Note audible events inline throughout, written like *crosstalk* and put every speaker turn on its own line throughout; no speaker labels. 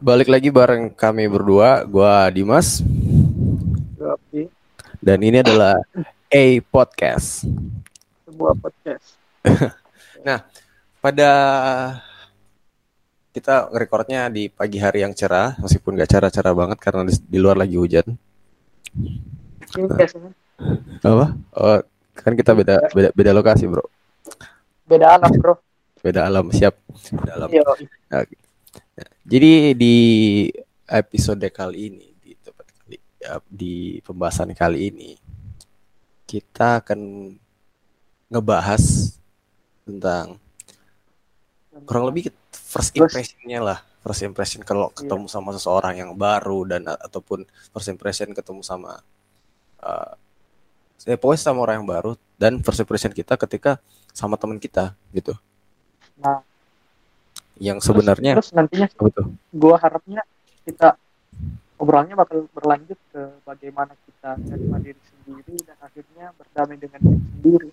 balik lagi bareng kami berdua, gua Dimas dan ini adalah A Podcast.
sebuah podcast. *laughs*
Pada kita recordnya di pagi hari yang cerah, meskipun gak cerah-cerah banget karena di, di luar lagi hujan. Apa? Oh, kan kita beda beda beda lokasi, Bro.
beda alam bro.
Beda alam, siap. Beda alam.
Yo,
Jadi di episode kali ini di tempat kali ya, di pembahasan kali ini kita akan ngebahas tentang kurang lebih first impressionnya lah. First impression kalau
Iya.
ketemu sama seseorang yang baru dan ataupun first impression ketemu sama uh, ya pokoknya sama orang yang baru dan first impression kita ketika sama teman kita gitu.
Nah,
yang
terus-
sebenarnya
terus, nantinya
apa tuh?
gua harapnya kita obrolannya bakal berlanjut ke bagaimana kita menerima diri sendiri dan akhirnya berdamai dengan diri sendiri.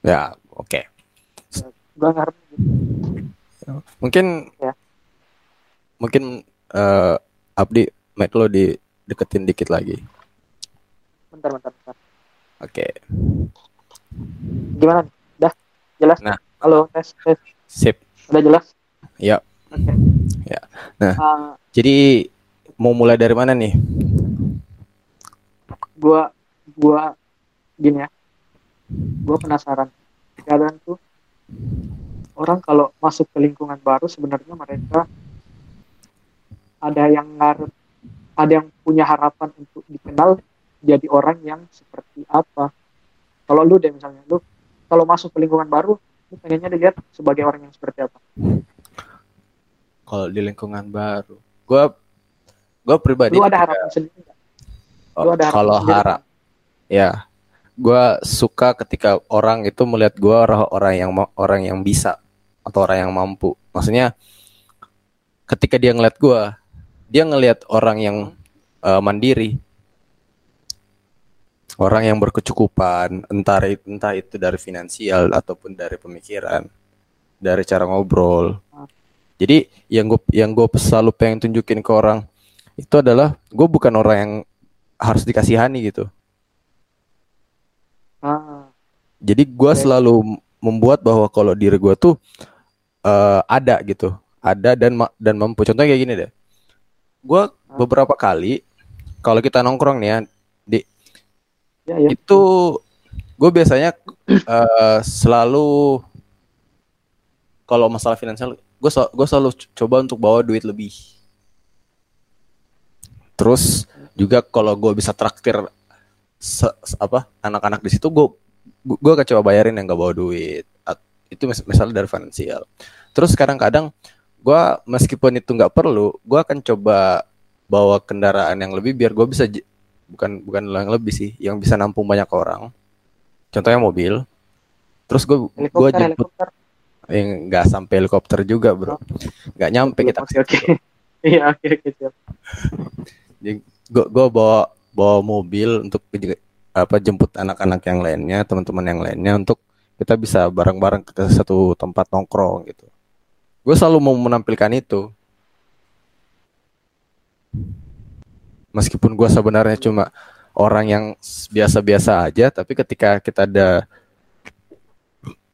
ya oke
Gua ngarep gitu.
mungkin
Ya.
mungkin eh, Abdi mic lo di deketin dikit lagi
Bentar, bentar, bentar.
oke
Gimana? nih? Dah jelas?
Nah.
Halo, tes, tes.
sip
Udah jelas?
Ya.
Oke.
Ya. Nah.
Ah,
jadi mau mulai dari mana nih
gua gua gini ya gua penasaran kadang tuh orang kalau masuk ke lingkungan baru sebenarnya mereka ada yang ngarep ada yang punya harapan untuk dikenal jadi orang yang seperti apa kalau lu deh misalnya lu kalau masuk ke lingkungan baru lu pengennya dilihat sebagai orang yang seperti apa?
Kalau di lingkungan baru. Gua gua pribadi
lu ada
ketika-
harapan sendiri nggak?
oh,
lu ada harapan
kalau
sendiri
harap ya. Gua suka ketika orang itu melihat gua orang orang yang orang yang bisa atau orang yang mampu. Maksudnya ketika dia ngeliat gua dia ngelihat orang yang eh, mandiri orang yang berkecukupan entah it- entah itu dari finansial ataupun dari pemikiran dari cara ngobrol. Jadi yang gue yang gue selalu pengen tunjukin ke orang itu adalah gue bukan orang yang harus dikasihani gitu.
Ah,
jadi gue selalu membuat bahwa kalau diri gue tuh eh, ada gitu. Ada dan dan mampu. Contohnya kayak gini deh. Gue beberapa kali kalau kita nongkrong nih ya
ya ya.
Itu gue biasanya eh, selalu kalau masalah finansial gue gue selalu coba untuk bawa duit lebih. Terus juga kalau gue bisa traktir se- se- apa anak-anak di situ gue gue coba bayarin yang gak bawa duit. Itu mis- misalnya dari finansial. Terus kadang-kadang gue meskipun itu nggak perlu gue akan coba bawa kendaraan yang lebih biar gue bisa bukan bukan yang lebih sih yang bisa nampung banyak orang. Contohnya mobil. Terus gue gue jemput
helikopter.
Yang nggak sampai helikopter juga bro. Nggak nyampe kita
oke oke. *laughs* iya oke oke
gue *laughs* gue bawa bawa mobil untuk apa jemput anak-anak yang lainnya teman-teman yang lainnya untuk kita bisa bareng-bareng ke satu tempat nongkrong gitu. Gue selalu mau menampilkan itu meskipun gue sebenarnya cuma orang yang biasa-biasa aja tapi ketika kita ada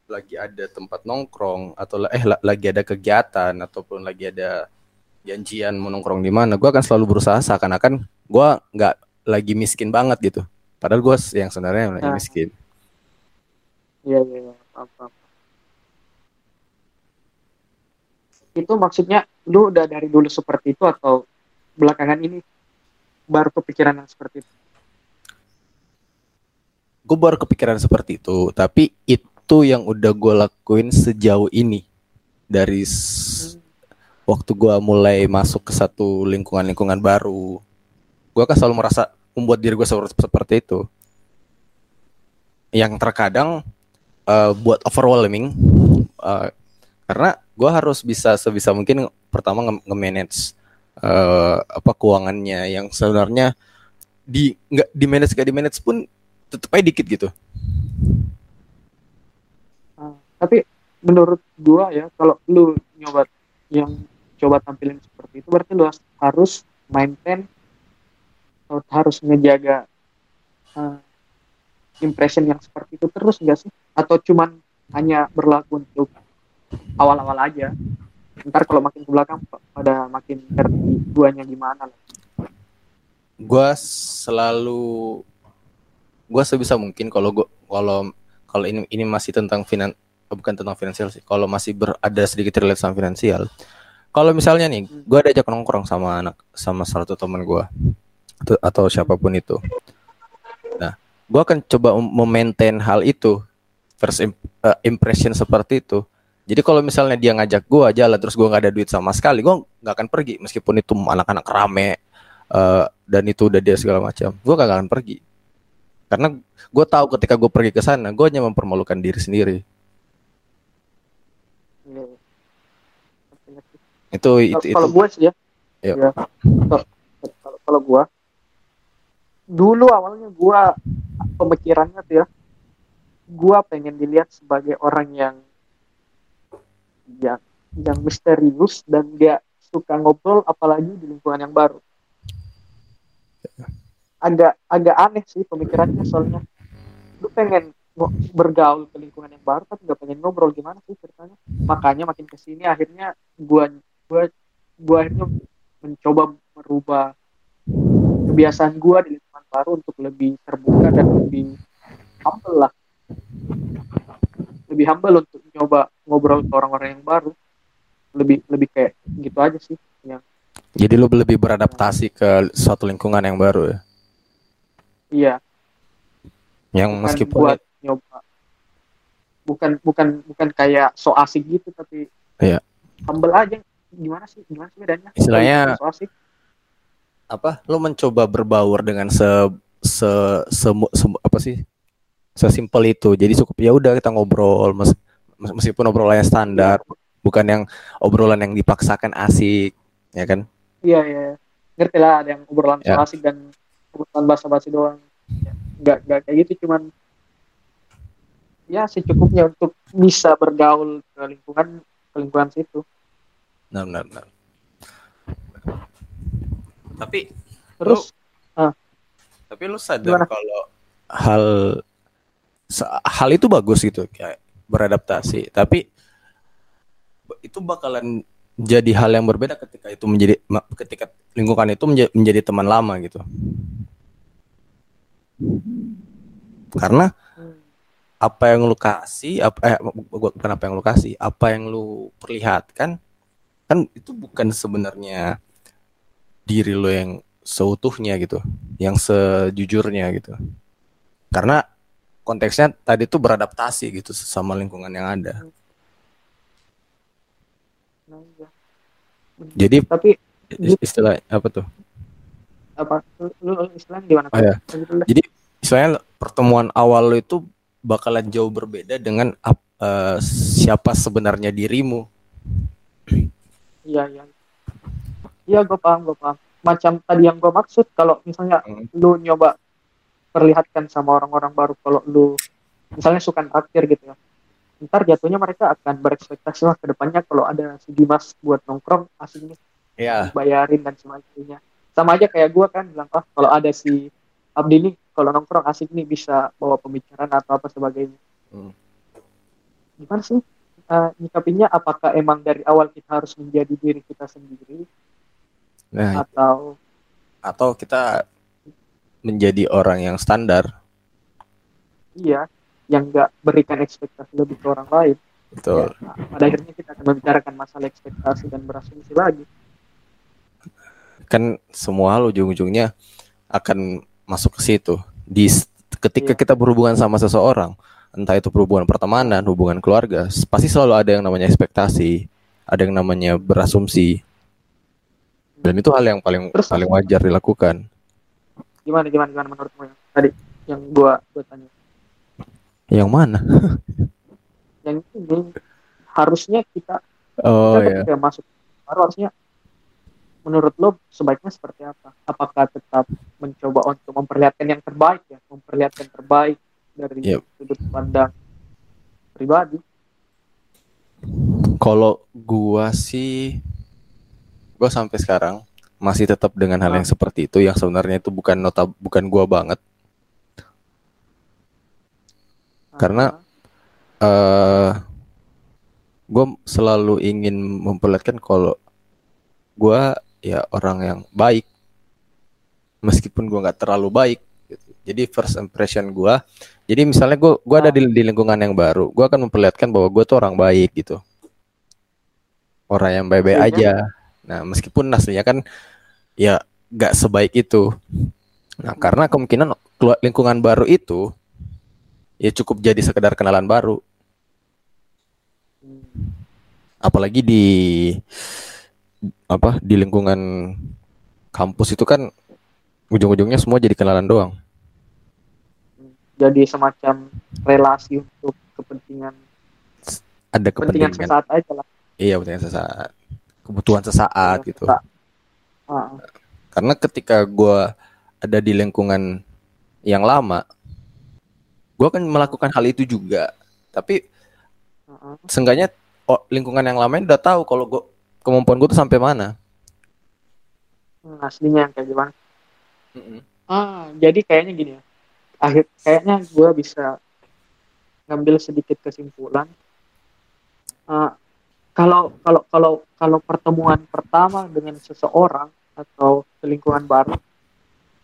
lagi ada tempat nongkrong atau eh la- lagi ada kegiatan ataupun lagi ada janjian mau nongkrong di mana gue akan selalu berusaha seakan-akan gue nggak lagi miskin banget gitu padahal gue yang sebenarnya lagi
Nah.
miskin
Iya iya iya. Paham, paham. Itu maksudnya lu udah dari dulu seperti itu atau belakangan ini baru kepikiran yang seperti itu?
gue baru kepikiran seperti itu tapi itu yang udah gue lakuin sejauh ini. Dari s- waktu gue mulai masuk ke satu lingkungan-lingkungan baru gue kan selalu merasa membuat diri gue seperti itu. Yang terkadang eh, buat overwhelming eh, karena gue harus bisa sebisa mungkin pertama nge- nge-manage eh, apa keuangannya yang sebenarnya di nggak di manage gak di manage pun tetep aja dikit gitu.
Nah, tapi menurut gua ya kalau lu nyoba yang mencoba tampilin seperti itu berarti lu harus maintain harus ngejaga uh, impression yang seperti itu terus enggak sih? Atau cuman hanya berlaku untuk awal-awal aja ntar kalau makin ke belakang pada makin ngerti duanya gimana lah.
Gue selalu gue sebisa mungkin kalau gue kalau kalau ini ini masih tentang finan bukan tentang finansial sih kalau masih berada sedikit relate sama finansial. Kalau misalnya nih hmm. gue ada ajak nongkrong sama anak sama salah satu teman gue atau, atau siapa pun itu. Nah gue akan coba memaintain hal itu first uh, impression seperti itu jadi kalau misalnya dia ngajak gue jalan terus gue nggak ada duit sama sekali gue nggak akan pergi meskipun itu anak-anak rame uh, dan itu udah dia segala macam. Gue gak akan pergi. Karena gue tahu ketika gue pergi ke sana gue hanya mempermalukan diri sendiri.
Ya.
itu itu.
kalau gue sih ya, ya. kalau, kalau gue dulu awalnya gue pemikirannya tuh ya gue pengen dilihat sebagai orang yang yang yang misterius dan gak suka ngobrol apalagi di lingkungan yang baru. Agak agak aneh sih pemikirannya soalnya lu pengen bergaul ke lingkungan yang baru tapi gak pengen ngobrol. Gimana sih ceritanya? Makanya makin ke sini akhirnya gua gua gua akhirnya mencoba merubah kebiasaan gua di lingkungan baru untuk lebih terbuka dan lebih humble lah lebih humble untuk coba ngobrol ke orang-orang yang baru lebih lebih kayak gitu aja sih yang
jadi lu lebih beradaptasi ke suatu lingkungan yang baru ya
Iya.
Yang bukan meskipun buat nyoba.
Bukan bukan bukan kayak so asik gitu tapi
Iya.
Humble aja. Gimana sih? Gimana sih bedanya?
Istilahnya so asik. Apa? Lu mencoba berbaur dengan se se, se, se apa sih? Sesimpel itu. Jadi cukup ya udah kita ngobrol mes, meskipun obrolannya standar, ya. bukan yang obrolan yang dipaksakan asik, ya kan?
Iya, iya. Ngerti lah ada yang obrolan ya. asik dan urusan basa-basi doang nggak nggak kayak gitu cuman ya secukupnya untuk bisa bergaul ke lingkungan ke lingkungan situ
benar benar, benar. tapi
terus
lu, ah. tapi lu sadar kalau hal hal itu bagus gitu kayak beradaptasi. Tapi itu bakalan jadi hal yang berbeda ketika itu menjadi ketika lingkungan itu menjadi, menjadi teman lama gitu. Karena apa yang lu kasih apa eh bukan apa yang lu kasih apa yang lu perlihatkan kan itu bukan sebenarnya diri lo yang seutuhnya gitu yang sejujurnya gitu. Karena konteksnya tadi tuh beradaptasi gitu sama lingkungan yang ada jadi tapi istilah apa tuh
apa lu, istilahnya gimana?
Oh, ya. Jadi istilahnya pertemuan awal lu itu bakalan jauh berbeda dengan uh, siapa sebenarnya dirimu.
Iya iya. Iya gue paham gue paham. Macam tadi yang gue maksud kalau misalnya hmm. lu nyoba perlihatkan sama orang-orang baru kalau lu misalnya suka traktir gitu ya. Ntar jatuhnya mereka akan berekspektasi lah ke depannya kalau ada si Dimas buat nongkrong aslinya
yeah.
bayarin dan sebagainya. Sama aja kayak gue kan bilang oh kalau ada si Abdi nih kalau nongkrong asik nih bisa bawa pembicaraan atau apa sebagainya. Hmm. gimana sih uh, nyikapinya? Apakah emang dari awal kita harus menjadi diri kita sendiri? Nah, atau
atau kita menjadi orang yang standar
iya yang nggak berikan ekspektasi lebih ke orang lain
betul
ya, pada akhirnya kita akan membicarakan masalah ekspektasi dan berasumsi lagi
kan semua hal ujung-ujungnya akan masuk ke situ. Di ketika iya. kita berhubungan sama seseorang, entah itu berhubungan pertemanan, hubungan keluarga, pasti selalu ada yang namanya ekspektasi, ada yang namanya berasumsi. Dan itu hal yang paling Terus, paling wajar dilakukan.
Gimana gimana gimana menurutmu yang tadi yang gua gua tanya?
Yang mana? *laughs*
yang ini harusnya kita
Oh kita
iya. masuk baru harusnya menurut lo sebaiknya seperti apa? Apakah tetap mencoba untuk memperlihatkan yang terbaik ya, memperlihatkan terbaik dari yep. sudut pandang pribadi?
Kalau gua sih gue sampai sekarang masih tetap dengan hal yang seperti itu yang sebenarnya itu bukan nota bukan gua banget. Karena eh gue selalu ingin memperlihatkan kalau gua ya orang yang baik. Meskipun gua nggak terlalu baik gitu. jadi first impression gua jadi misalnya gua gua ada di, di lingkungan yang baru gua akan memperlihatkan bahwa gua tuh orang baik gitu. Orang yang baik-baik
Iya.
aja. Nah meskipun aslinya kan ya nggak sebaik itu. Nah karena kemungkinan keluar lingkungan baru itu ya cukup jadi sekedar kenalan baru. Apalagi di apa di lingkungan kampus itu kan ujung-ujungnya semua jadi kenalan doang.
Jadi semacam relasi untuk kepentingan
ada
kepentingan
kepentingan.
sesaat aja lah.
Iya kepentingan sesaat. Kebutuhan sesaat gitu. Karena ketika gua ada di lingkungan yang lama gua akan melakukan hal itu juga. Tapi
ah.
seenggaknya oh, lingkungan yang lama udah tahu kalau gua kemampuan gua tuh sampai mana.
Hmm, aslinya yang kayak gimana? Ah jadi kayaknya gini ya. Akhir kayaknya gue bisa ngambil sedikit kesimpulan. Ah, kalau kalau kalau kalau pertemuan pertama dengan seseorang atau lingkungan baru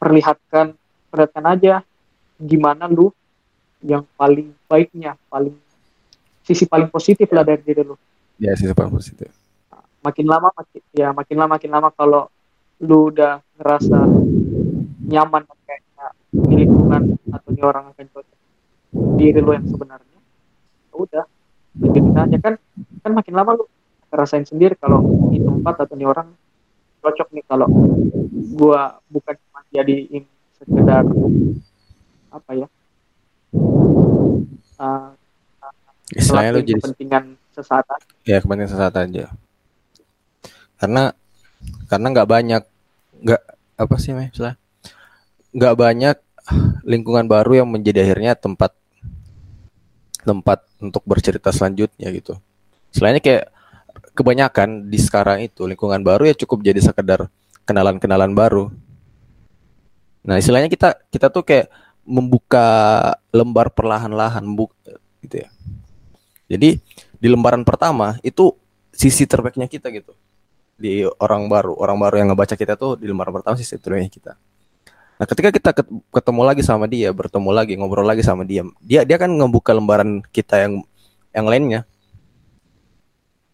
perlihatkan perlihatkan aja gimana lu yang paling baiknya paling sisi paling positif lah dari diri lu.
Ya sih paling positif.
Makin lama makin ya makin lama makin lama kalau lu udah ngerasa nyaman kayaknya di lingkungan atau di orang akan cocok diri lu yang sebenarnya ya udah aja kan kan makin lama lu ngerasain sendiri kalau di tempat atau di orang cocok nih kalau gua bukan cuma jadiin sekedar apa ya uh,
istilahnya lu jadi
kepentingan sesaat aja.
ya kepentingan sesaat aja karena karena nggak banyak nggak apa sih misalnya nggak banyak lingkungan baru yang menjadi akhirnya tempat tempat untuk bercerita selanjutnya gitu. Selainnya kayak kebanyakan di sekarang itu lingkungan baru ya cukup jadi sekedar kenalan-kenalan baru. Nah istilahnya kita kita tuh kayak membuka lembar perlahan-lahan gitu ya. Jadi di lembaran pertama itu sisi terbaiknya kita gitu. Di orang baru orang baru yang ngebaca kita tuh di lembaran pertama sisi terbaiknya kita nah ketika kita ket- ketemu lagi sama dia bertemu lagi ngobrol lagi sama dia dia dia kan ngebuka lembaran kita yang yang lainnya.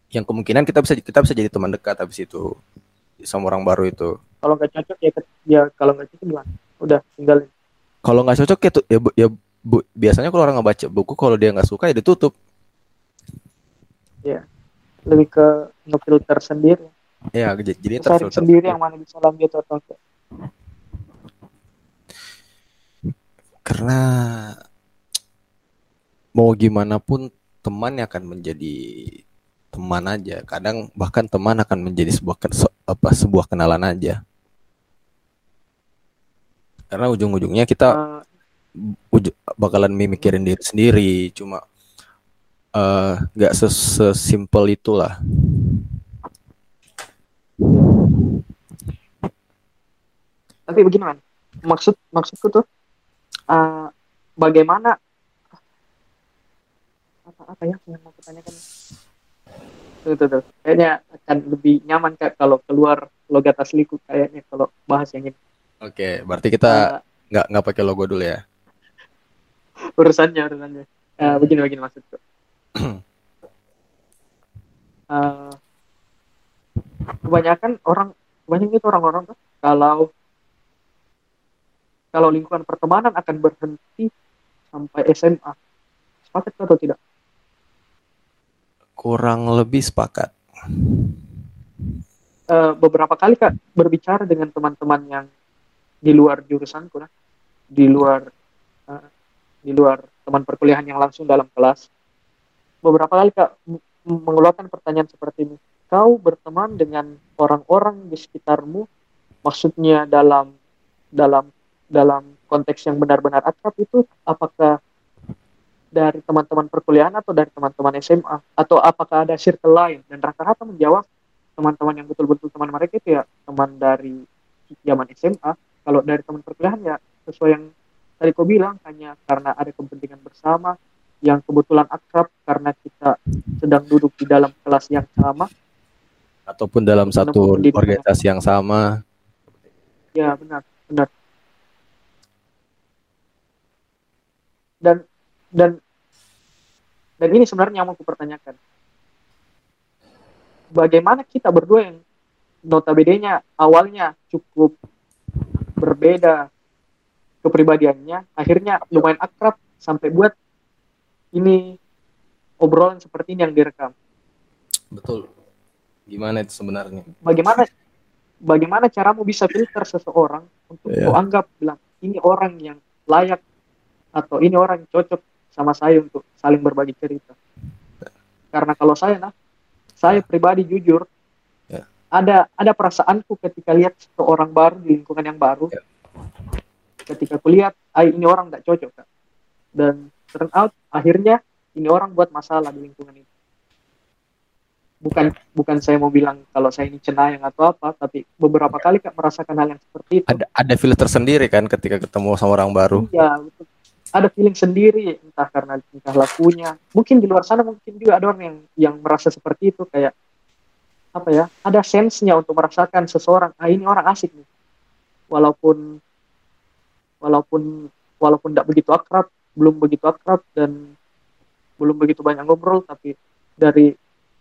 Yang kemungkinan kita bisa kita bisa jadi teman dekat habis itu sama orang baru itu.
Kalau nggak cocok ya ya kalau nggak cocok gimana? Udah tinggalin.
Kalau nggak cocok ya, ya, ya bu- biasanya kalau orang ngebaca buku kalau dia nggak suka ya ditutup.
Lebih ke ngefilter sendiri.
Ya jadi terfilter.
sendiri yang mana bisa lanjut atau enggak
karena mau gimana pun teman yang akan menjadi teman aja. Kadang bahkan teman akan menjadi sebuah se- apa sebuah kenalan aja. Karena ujung-ujungnya kita
Eh,
uj- bakalan mikirin diri sendiri. Cuma eh, nggak ses- sesimpel itulah.
Tapi begini man. Maksud maksudku tuh eh, bagaimana? Apa apa ya yang mau kutanyakan tuh, tuh, tuh. kayaknya akan lebih nyaman kak kalau keluar logat asliku kayaknya kalau bahas yang ini.
Oke berarti kita
Eh,
nggak nggak pakai logo dulu ya? *laughs*
urusannya urusannya. Eh, begini begini maksudku *clears throat* Eh, kebanyakan orang kebanyakan itu orang-orang tuh kalau kalau lingkungan pertemanan akan berhenti sampai SMA sepakat atau tidak?
Kurang lebih sepakat.
Eh, beberapa kali kak berbicara dengan teman-teman yang di luar jurusanku lah. Di luar eh, di luar teman perkuliahan yang langsung dalam kelas. Beberapa kali kak mengeluarkan pertanyaan seperti ini. Kau berteman dengan orang-orang di sekitarmu maksudnya dalam dalam dalam konteks yang benar-benar akrab itu apakah dari teman-teman perkuliahan atau dari teman-teman SMA atau apakah ada circle lain? Dan rata-rata menjawab teman-teman yang betul-betul teman mereka itu ya teman dari zaman SMA kalau dari teman perkuliahan ya sesuai yang tadi kau bilang hanya karena ada kepentingan bersama yang kebetulan akrab karena kita sedang duduk di dalam kelas yang sama.
Ataupun dalam satu organisasi yang sama.
Ya benar benar dan dan dan ini sebenarnya yang mau kupertanyakan. Bagaimana kita berdua yang notabene-nya awalnya cukup berbeda kepribadiannya akhirnya lumayan akrab sampai buat ini obrolan seperti ini yang direkam?
Betul. Gimana itu sebenarnya?
Bagaimana bagaimana caramu bisa filter seseorang untuk yeah. kau anggap bilang ini orang yang layak atau ini orang yang cocok sama saya untuk saling berbagi cerita. Karena kalau saya nah saya pribadi jujur yeah. ada ada perasaanku ketika lihat seseorang baru di lingkungan yang baru. Yeah ketika kulihat ah, ini orang tidak cocok kak. Dan turn out akhirnya ini orang buat masalah di lingkungan itu. Bukan bukan saya mau bilang kalau saya ini cenayang atau apa tapi beberapa kali kak merasakan hal yang seperti itu.
Ada ada filter sendiri kan ketika ketemu sama orang baru?
Iya betul ada feeling sendiri entah karena tingkah lakunya. Mungkin di luar sana mungkin juga ada orang yang yang merasa seperti itu kayak apa ya ada sensenya untuk merasakan seseorang ah ini orang asik nih. Walaupun walaupun walaupun tidak begitu akrab belum begitu akrab dan belum begitu banyak ngobrol tapi dari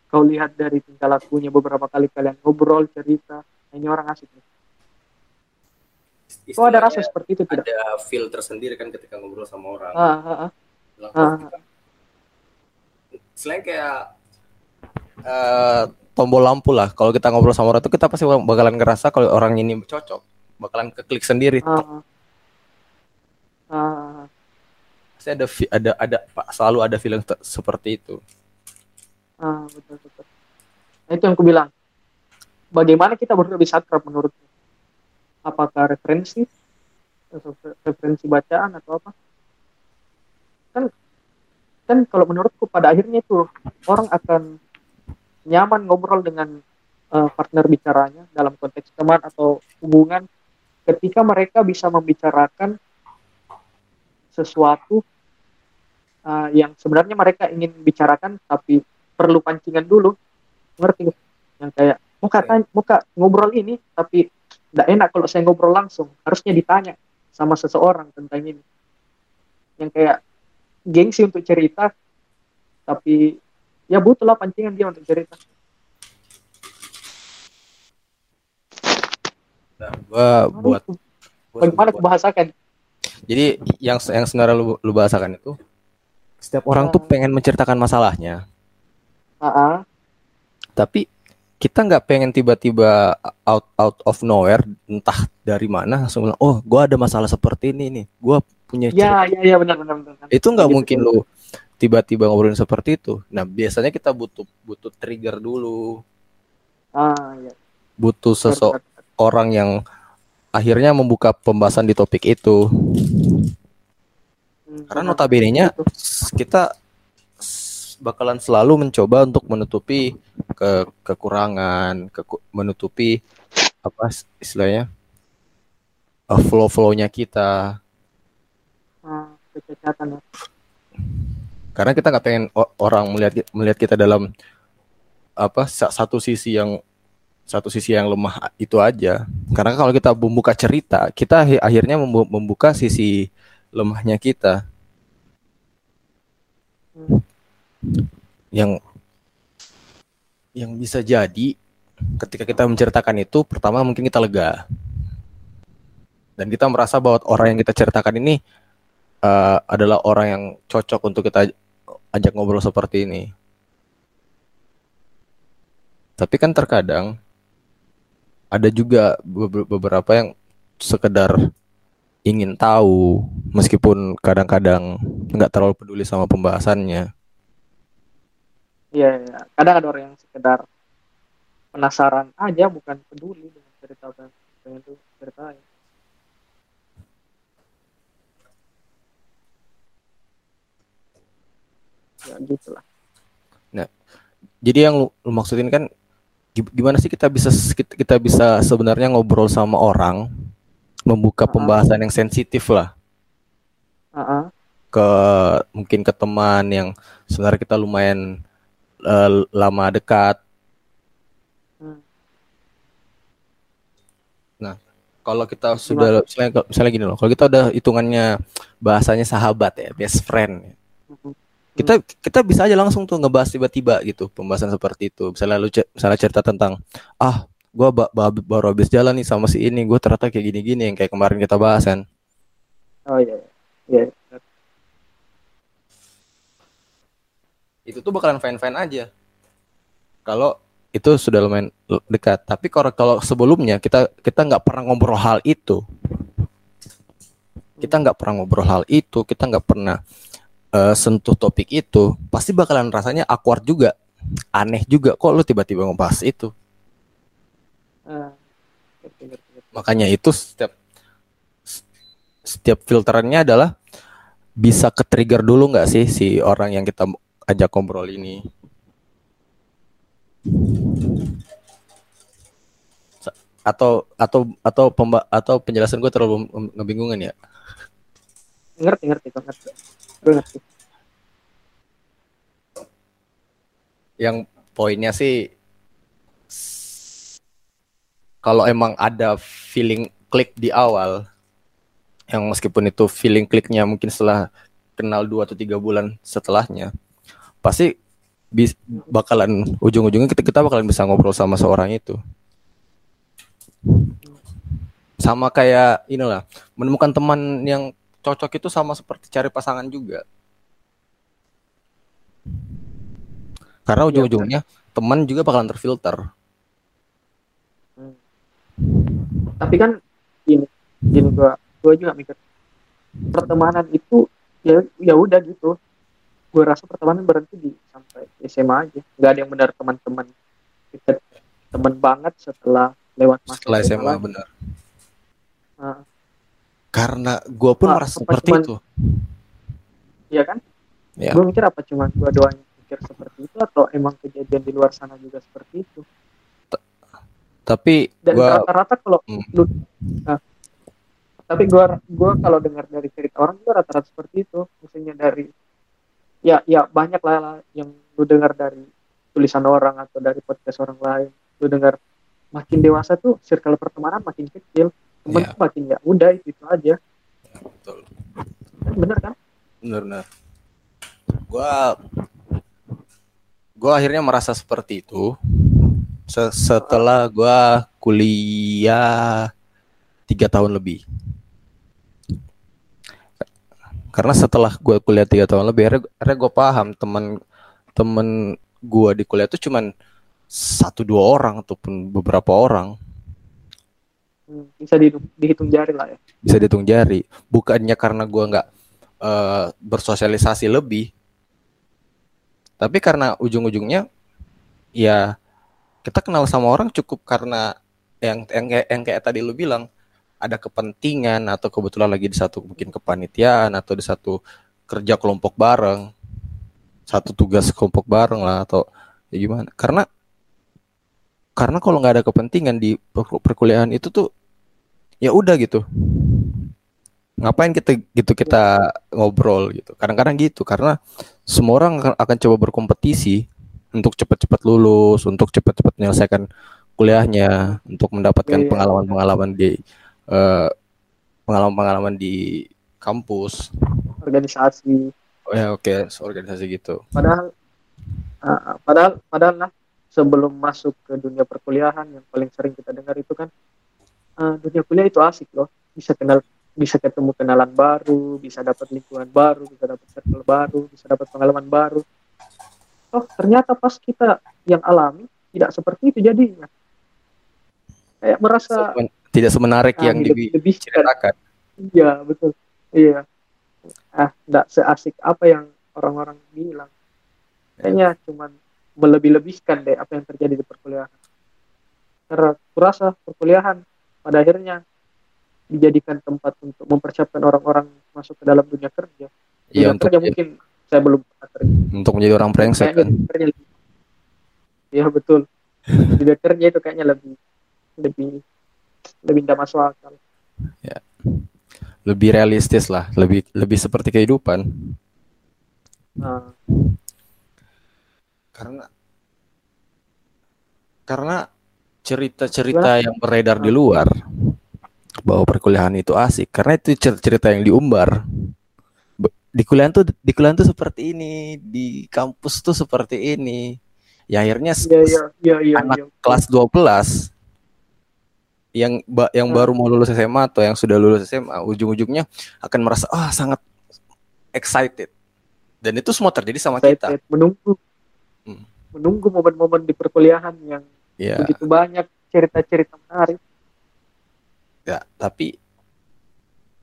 kau lihat dari tingkah lakunya beberapa kali kalian ngobrol cerita ini orang asik nih Kok ada rasa seperti itu
tidak? Ada filter sendiri kan ketika ngobrol sama orang. Ah, ah, ah. ah. Selain kayak uh, tombol lampu lah. Kalau kita ngobrol sama orang itu kita pasti bakalan ngerasa kalau orang ini cocok, bakalan keklik sendiri. Ah. Uh, saya ada ada ada selalu ada feeling seperti itu.
Ah, betul betul. Nah, itu yang aku bilang. Bagaimana kita berdua bisa akrab menurutmu? Apakah referensi, referensi bacaan atau apa? Kan kan kalau menurutku pada akhirnya itu orang akan nyaman ngobrol dengan uh, partner bicaranya dalam konteks teman atau hubungan ketika mereka bisa membicarakan sesuatu uh, yang sebenarnya mereka ingin bicarakan tapi perlu pancingan dulu ngerti yang kayak muka tanya, muka ngobrol ini tapi tidak enak kalau saya ngobrol langsung. Harusnya ditanya sama seseorang tentang ini. Yang kayak gengsi untuk cerita tapi ya butuhlah pancingan dia untuk cerita.
Nah, gua buat
bagaimana aku bahasakan
jadi yang yang sebenarnya lu, lu bahasakan itu setiap orang tuh pengen menceritakan masalahnya. Uh -uh. Tapi kita nggak pengen tiba-tiba out out of nowhere entah dari mana langsung bilang oh gue ada masalah seperti ini nih gue punya
ya ya ya benar benar benar.
Itu nggak gitu, mungkin lu tiba-tiba ngobrolin seperti itu. Nah biasanya kita butuh butuh trigger dulu.
Ah ya.
Butuh seseorang yang akhirnya membuka pembahasan di topik itu. Hmm, Karena notabene-nya kita bakalan selalu mencoba untuk menutupi ke kekurangan, ke menutupi apa istilahnya uh, flow-flownya kita.
Hmm, ya.
Karena kita nggak pengen orang melihat melihat kita dalam apa satu sisi yang satu sisi yang lemah itu aja. Karena kalau kita membuka cerita, kita akhirnya membuka sisi lemahnya kita. Yang yang bisa jadi ketika kita menceritakan itu, pertama mungkin kita lega. Dan kita merasa bahwa orang yang kita ceritakan ini uh, adalah orang yang cocok untuk kita ajak ngobrol seperti ini. Tapi kan terkadang ada juga beberapa yang sekedar ingin tahu meskipun kadang-kadang nggak terlalu peduli sama pembahasannya.
Iya, ya. kadang ada orang yang sekedar penasaran aja bukan peduli dengan cerita yang itu ceritain. Ya gitulah.
Nah, jadi yang lu, lu maksudin kan gimana sih kita bisa kita bisa sebenarnya ngobrol sama orang membuka uh -huh. pembahasan yang sensitif lah uh -huh. ke mungkin ke teman yang sebenarnya kita lumayan uh, lama dekat. Hmm. nah kalau kita sudah misalnya, misalnya gini loh kalau kita udah hitungannya bahasanya sahabat ya best friend uh kita kita bisa aja langsung tuh ngebahas tiba-tiba gitu pembahasan seperti itu. Misalnya lu misalnya cerita tentang ah gue ba ba baru habis jalan nih sama si ini gue ternyata kayak gini-gini yang kayak kemarin kita bahas kan.
Oh iya. Iya. yeah.
Itu tuh bakalan fine aja. Kalau itu sudah lumayan dekat. Tapi kalau kalau sebelumnya kita kita nggak pernah ngobrol hal itu. Kita nggak pernah ngobrol hal itu. Kita nggak pernah uh, sentuh topik itu. Pasti bakalan rasanya awkward juga. Aneh juga kok lu tiba-tiba ngebahas itu. Ah, Makanya itu setiap setiap filterannya adalah bisa ke trigger dulu nggak sih si orang yang kita ajak ngobrol ini. Atau atau atau pemba atau penjelasan gue terlalu ngebingungan ya?
Ngerti ngerti ngerti. Gue ngerti.
Yang poinnya sih kalau emang ada feeling klik di awal yang meskipun itu feeling kliknya mungkin setelah kenal dua atau tiga bulan setelahnya pasti bis, bakalan ujung-ujungnya kita kita bakalan bisa ngobrol sama seorang itu. Sama kayak inilah menemukan teman yang cocok itu sama seperti cari pasangan juga. Karena iya, ujung-ujungnya teman juga bakalan terfilter.
Tapi kan ini gini gua gua juga mikir pertemanan itu ya ya udah gitu gue rasa pertemanan berhenti di sampai SMA aja. Nggak ada yang benar teman-teman. Kita teman banget setelah lewat
masa setelah SMA, SMA benar. Nah. karena gue pun nah, merasa seperti cuman, itu.
Iya kan? Ya. gue mikir apa cuma gue doang mikir seperti itu atau emang kejadian di luar sana juga seperti itu?
Tapi
dan rata-rata kalau hmm. lu nah, tapi gua gua kalau dengar dari cerita orang juga rata-rata seperti itu. Misalnya dari ya ya banyak lah yang lu dengar dari tulisan orang atau dari podcast orang lain. Lu dengar makin dewasa tuh circle pertemanan makin kecil. Teman yeah. makin ya udah itu, itu aja. Ya, betul. Bener kan?
Bener bener. Gua gua akhirnya merasa seperti itu. Setelah gue kuliah tiga tahun lebih karena setelah gue kuliah tiga tahun lebih akhirnya, gue paham teman temen gue di kuliah itu cuman satu dua orang ataupun beberapa orang.
Hmm, bisa di, dihitung jari lah ya.
Bisa dihitung jari. Bukannya karena gue nggak uh, bersosialisasi lebih. Tapi karena ujung-ujungnya ya kita kenal sama orang cukup karena yang yang yang kayak tadi lu bilang ada kepentingan atau kebetulan lagi di satu mungkin kepanitiaan atau di satu kerja kelompok bareng satu tugas kelompok bareng lah atau ya gimana. Karena karena kalau nggak ada kepentingan di perkuliahan itu tuh ya udah gitu. Ngapain kita gitu kita ngobrol gitu. Kadang-kadang gitu karena semua orang akan coba berkompetisi untuk cepat-cepat lulus, untuk cepat-cepat menyelesaikan kuliahnya, untuk mendapatkan iya. pengalaman-pengalaman di eh, pengalaman-pengalaman di kampus,
organisasi.
Oh ya oke, okay. organisasi gitu.
Padahal uh, padahal padahal lah sebelum masuk ke dunia perkuliahan yang paling sering kita dengar itu kan uh, dunia kuliah itu asik loh, bisa kenal bisa ketemu kenalan baru, bisa dapat lingkungan baru, bisa dapat circle baru, bisa dapat pengalaman baru oh ternyata pas kita yang alami tidak seperti itu jadinya kayak merasa
tidak semenarik nah, yang lebih, lebih diceritakan.
Iya betul. Iya. Ah tidak seasik apa yang orang-orang bilang. Kayaknya cuman melebih-lebihkan deh apa yang terjadi di perkuliahan. Karena kurasa perkuliahan pada akhirnya dijadikan tempat untuk mempersiapkan orang-orang masuk ke dalam dunia kerja.
Iya, dunia kerja
mungkin saya belum
untuk menjadi orang brengsek kan?
iya betul. *laughs* Juga kerja itu kayaknya lebih lebih lebih tidak masuk akal.
lebih realistis lah. Lebih lebih seperti kehidupan.
Nah,
karena karena cerita-cerita yang beredar di luar bahwa perkuliahan itu asik. Karena itu cer- cerita yang diumbar. Di kuliah tuh di kuliah tuh seperti ini. Di kampus tuh seperti ini. Ya akhirnya
iya iya. Iya iya.
anak
iya.
kelas 12 yang ba- yang
Hmm.
baru mau lulus SMA atau yang sudah lulus SMA ujung-ujungnya akan merasa ah sangat excited dan itu semua terjadi sama
Saya
kita
menunggu
Hmm.
menunggu momen-momen di perkuliahan yang
ya
begitu banyak cerita-cerita menarik.
ya tapi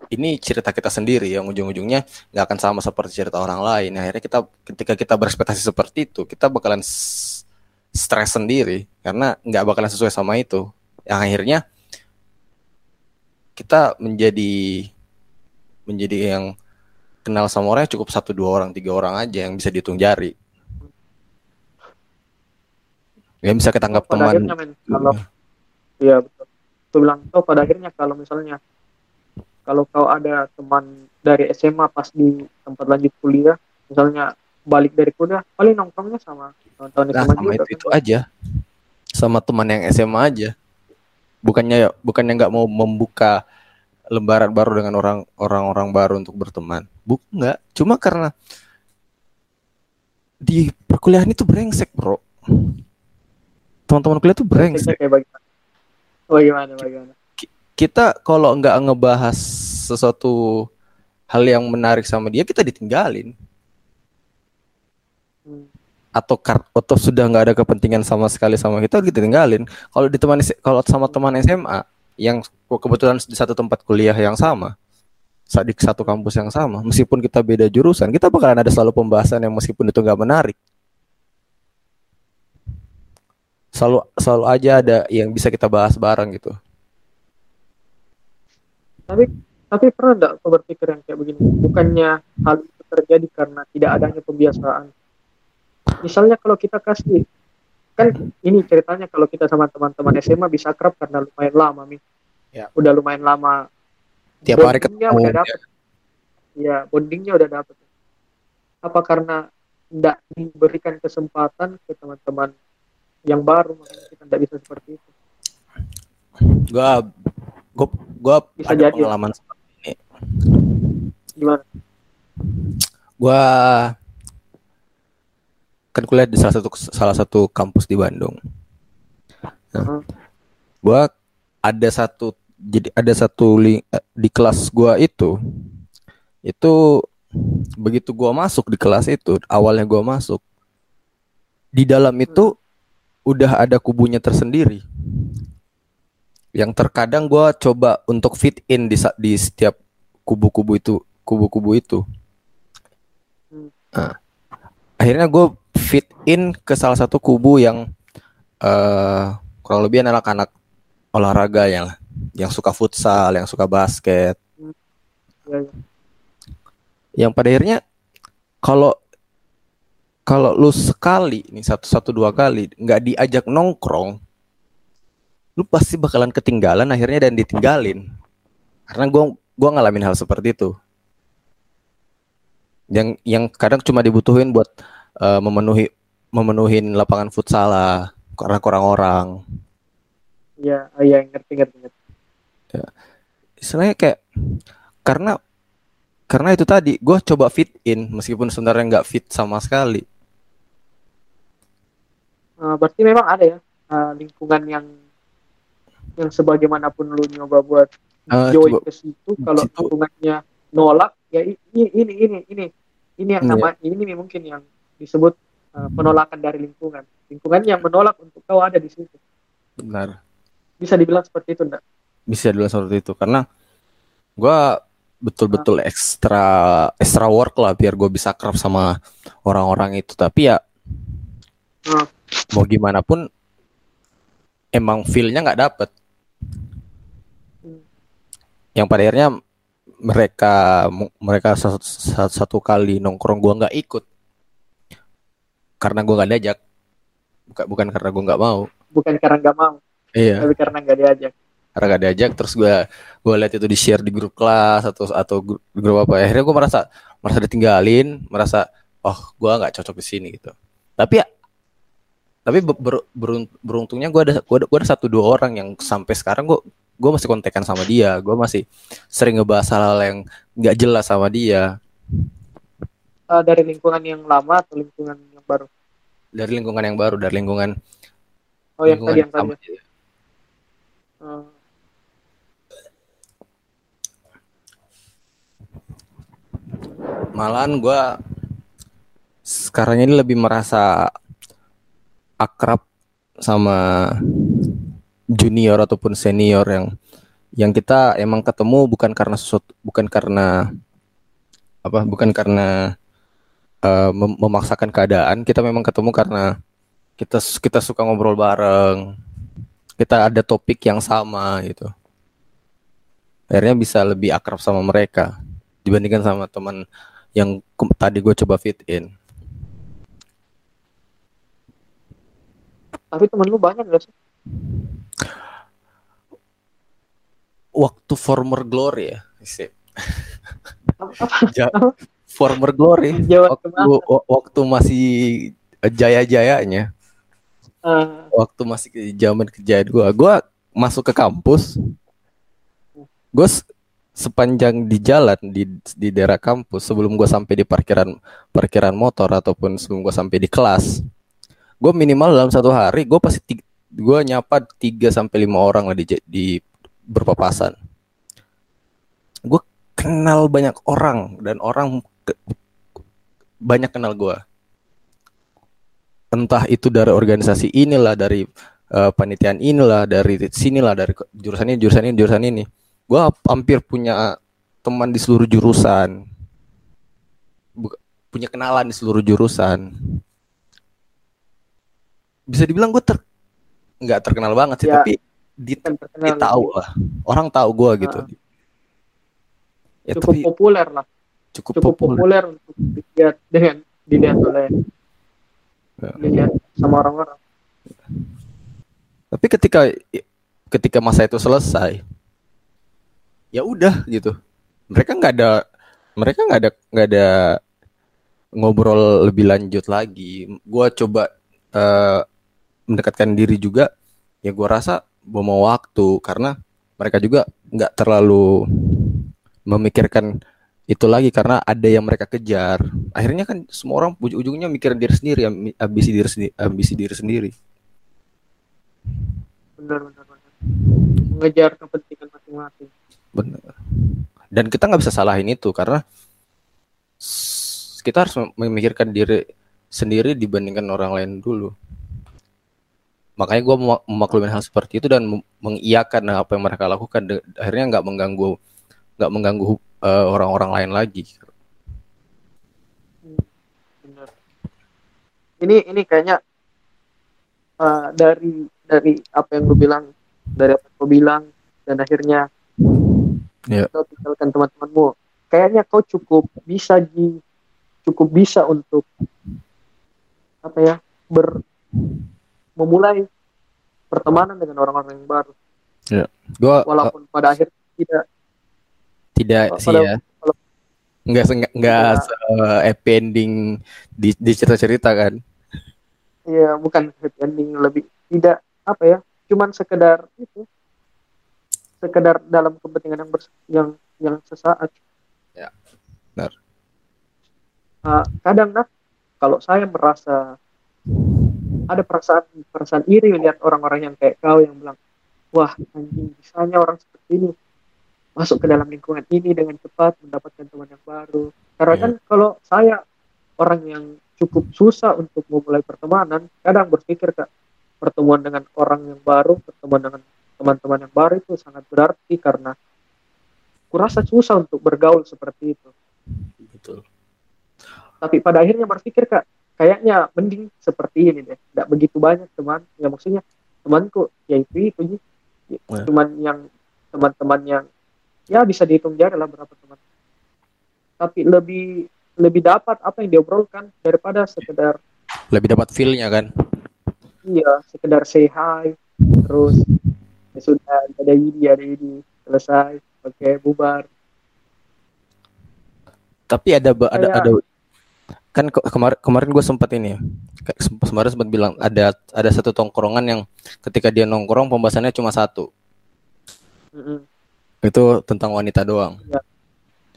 ini cerita kita sendiri yang ujung-ujungnya nggak akan sama seperti cerita orang lain akhirnya kita ketika kita berekspektasi seperti itu kita bakalan stres sendiri karena nggak bakalan sesuai sama itu yang akhirnya kita menjadi menjadi yang kenal sama orang cukup satu dua orang tiga orang aja yang bisa dihitung jari yang bisa kita anggap
pada
teman
akhirnya men, kalau iya betul Aku bilang oh pada akhirnya kalau misalnya kalau kau ada teman dari SMA pas di tempat lanjut kuliah misalnya balik dari kuliah paling nongkrongnya sama teman-teman
Nah,
SMA
sama
juga
itu, itu
kan.
aja. Sama teman yang SMA aja. Bukannya bukannya nggak mau membuka lembaran baru dengan orang orang-orang baru untuk berteman. Buk nggak. Cuma karena di perkuliahan itu brengsek, Bro. Teman-teman kuliah itu brengsek.
Kayak bagaimana oh gimana bagaimana
Kita kalau nggak ngebahas sesuatu hal yang menarik sama dia, kita ditinggalin. Atau atau sudah nggak ada kepentingan sama sekali sama kita kita tinggalin kalau ditemani kalau sama teman SMA yang kebetulan di satu tempat kuliah yang sama sa- di satu kampus yang sama meskipun kita beda jurusan kita bakalan ada selalu pembahasan yang meskipun itu nggak menarik. Selalu selalu aja ada yang bisa kita bahas bareng gitu.
Tapi tapi pernah enggak kau berpikir yang kayak begini? Bukannya hal itu terjadi karena tidak adanya pembiasaan misalnya kalau kita kasih kan ini ceritanya kalau kita sama teman-teman SMA bisa akrab karena lumayan lama mi.
Ya.
udah lumayan lama.
Tiap hari ketemu.
udah dapet. Ya bondingnya udah dapet. Apa karena tidak diberikan kesempatan ke teman-teman yang baru? Makanya kita tidak bisa seperti itu.
Gua gua gua
Bisa
ada
jadi.
pengalaman seperti ini.
Gimana?
Gua kan kuliah di salah satu salah satu kampus di Bandung. Nah, gua ada satu jadi ada satu li- eh, di kelas gua itu itu begitu gua masuk di kelas itu awalnya gua masuk di dalam itu udah ada kubunya tersendiri yang terkadang gua coba untuk fit in di di setiap kubu-kubu itu kubu-kubu itu
Hmm.
Nah, akhirnya gue fit in ke salah satu kubu yang eh kurang lebih anak-anak olahraga yang yang suka futsal, yang suka basket,
ya, ya.
yang pada akhirnya kalau kalau lu sekali nih satu satu dua kali nggak diajak nongkrong, lu pasti bakalan ketinggalan akhirnya dan ditinggalin. Karena gua gua ngalamin hal seperti itu. Yang yang kadang cuma dibutuhin buat eh, memenuhi memenuhin lapangan futsal lah karena kurang orang.
ya ya ngerti ngerti ngerti
Istilahnya kayak karena karena itu tadi gua coba fit in meskipun sebenarnya nggak fit sama sekali.
Eh, berarti memang ada ya eh, lingkungan yang yang sebagaimanapun lu nyoba buat
Eh,
join ke situ kalau lingkungannya nolak ya ini ini ini ini ini yang
Iya.
nama ini nih mungkin yang disebut eh, penolakan dari lingkungan lingkungan yang menolak untuk kau ada di situ
Benar.
bisa dibilang seperti itu enggak
bisa dulu seperti itu karena gua betul-betul ekstra ekstra work lah biar gue bisa kerap sama orang-orang itu tapi ya
Hmm.
mau gimana pun emang feelnya nggak dapet
Hmm.
yang pada akhirnya mereka mereka satu, satu, satu kali nongkrong gua nggak ikut. Karena gua nggak diajak. Bukan bukan karena gua nggak mau.
Bukan karena nggak mau.
Iya.
Tapi karena nggak diajak.
Karena gak diajak terus gue gue lihat itu di share di grup kelas atau atau grup, grup apa. Akhirnya gue merasa merasa ditinggalin merasa oh gue nggak cocok di sini gitu. Tapi ya tapi ber, ber- berun- beruntungnya gue ada gue ada, gua ada satu dua orang yang sampai sekarang gue gue masih kontekan sama dia. Gue masih sering ngebahas hal-hal yang nggak jelas sama dia.
Eh, dari lingkungan yang lama atau lingkungan yang baru?
Dari lingkungan yang baru dari lingkungan
oh yang
lingkungan
tadi yang tadi. Eh,
malahan gue sekarang ini lebih merasa akrab sama junior ataupun senior yang yang kita emang ketemu bukan karena sesuatu bukan karena apa bukan karena eh, mem- memaksakan keadaan. Kita memang ketemu karena kita kita suka ngobrol bareng kita ada topik yang sama gitu. Akhirnya bisa lebih akrab sama mereka dibandingkan sama teman yang tadi gue coba fit in.
Tapi temen lu banyak gak sih
waktu former glory ya Sip. Ja- former glory *laughs*
Jawa
waktu
ke
mana? waktu masih jaya-jayanya.
Eh,
waktu masih ke zaman kejayaan gua. Gua masuk ke kampus. Gue sepanjang di jalan di di daerah kampus sebelum gua sampai di parkiran parkiran motor ataupun sebelum gua sampai di kelas gue minimal dalam satu hari gue pasti gua nyapa 3 sampai lima orang lah di di berpapasan. Gue kenal banyak orang dan orang ke- banyak kenal gua. Entah itu dari organisasi inilah dari eh, panitiaan inilah dari sinilah dari jurusan ini jurusan ini jurusan ini. Gua hampir punya teman di seluruh jurusan. Buka- punya kenalan di seluruh jurusan. Bisa dibilang gue ter nggak terkenal banget sih
Ya,
tapi di, di tahu lah orang tahu gitu
Ah.
ya
cukup
tapi
populer lah
cukup,
cukup
populer
populer untuk dilihat dengan dilihat oleh
Ya.
dilihat sama orang-orang
Tapi ketika ketika masa itu selesai, ya udah gitu. Mereka nggak ada mereka nggak ada nggak ada ngobrol lebih lanjut lagi. Gua coba eh, mendekatkan diri juga, ya gua rasa mau waktu karena mereka juga nggak terlalu memikirkan itu lagi karena ada yang mereka kejar. Akhirnya kan semua orang ujung-ujungnya mikirin diri sendiri, ambi- ambisi diri sendiri, ambisi diri sendiri.
benar benar benar mengejar kepentingan masing-masing
Bener. Dan kita nggak bisa salahin itu karena kita harus mem- memikirkan diri sendiri dibandingkan orang lain dulu. Makanya gue memaklumin hal seperti itu dan mengiyakan apa yang mereka lakukan. Akhirnya nggak mengganggu nggak mengganggu eh, orang-orang lain lagi.
benar ini ini kayaknya uh, dari dari apa yang lu bilang dari apa yang lu bilang dan akhirnya
Iya.
kau tinggalkan teman-temanmu kayaknya kau cukup bisa ji cukup bisa untuk apa ya ber memulai pertemanan dengan orang-orang yang baru
Gue
walaupun pada akhirnya tidak
tidak
Oh,
sih ya. Nggak se- nggak
Iya.
se happy ending di, di cerita-cerita kan.
ya bukan happy ending lebih tidak apa ya cuman sekedar itu sekedar dalam kepentingan yang bers- yang yang sesaat
Ya, benar.
Nah, kadang nah kalau saya merasa ada perasaan perasaan iri melihat orang-orang yang kayak kau yang bilang wah anjing bisanya orang seperti ini masuk ke dalam lingkungan ini dengan cepat mendapatkan teman yang baru karena
Iya.
kan kalau saya orang yang cukup susah untuk memulai pertemanan kadang berpikir kak pertemuan dengan orang yang baru pertemuan dengan teman-teman yang baru itu sangat berarti karena kurasa susah untuk bergaul seperti itu
Betul.
tapi pada akhirnya berpikir kak kayaknya mending seperti ini deh tidak begitu banyak teman ya maksudnya temanku ya itu itu.
Ya.
cuman yang teman-teman yang ya bisa dihitung jari lah berapa teman tapi lebih lebih dapat apa yang diobrolkan daripada sekedar
Lebih dapat feel-nya kan.
iya sekedar say hi terus ya sudah ada ini ada ini selesai oke bubar
Tapi ada ada
Kayak-
ada kan ke- kemarin kemarin gue sempat ini ya. Kemarin sempat bilang ada ada satu tongkrongan yang ketika dia nongkrong pembahasannya cuma satu.
Mm-mm.
Itu tentang wanita doang.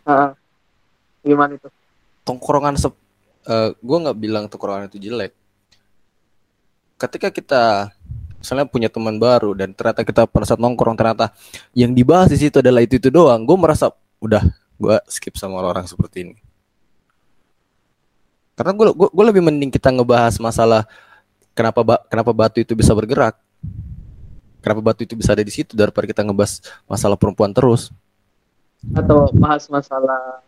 Ah, gimana itu
Tongkrongan sep, gue nggak bilang tongkrongan itu jelek. Ketika kita misalnya punya teman baru dan ternyata kita pada saat nongkrong ternyata yang dibahas di situ adalah itu itu doang, gue merasa udah gue skip sama orang-orang seperti ini. Karena gue gue lebih mending kita ngebahas masalah kenapa ba- kenapa batu itu bisa bergerak, kenapa batu itu bisa ada di situ daripada kita ngebahas masalah perempuan terus.
atau bahas masalah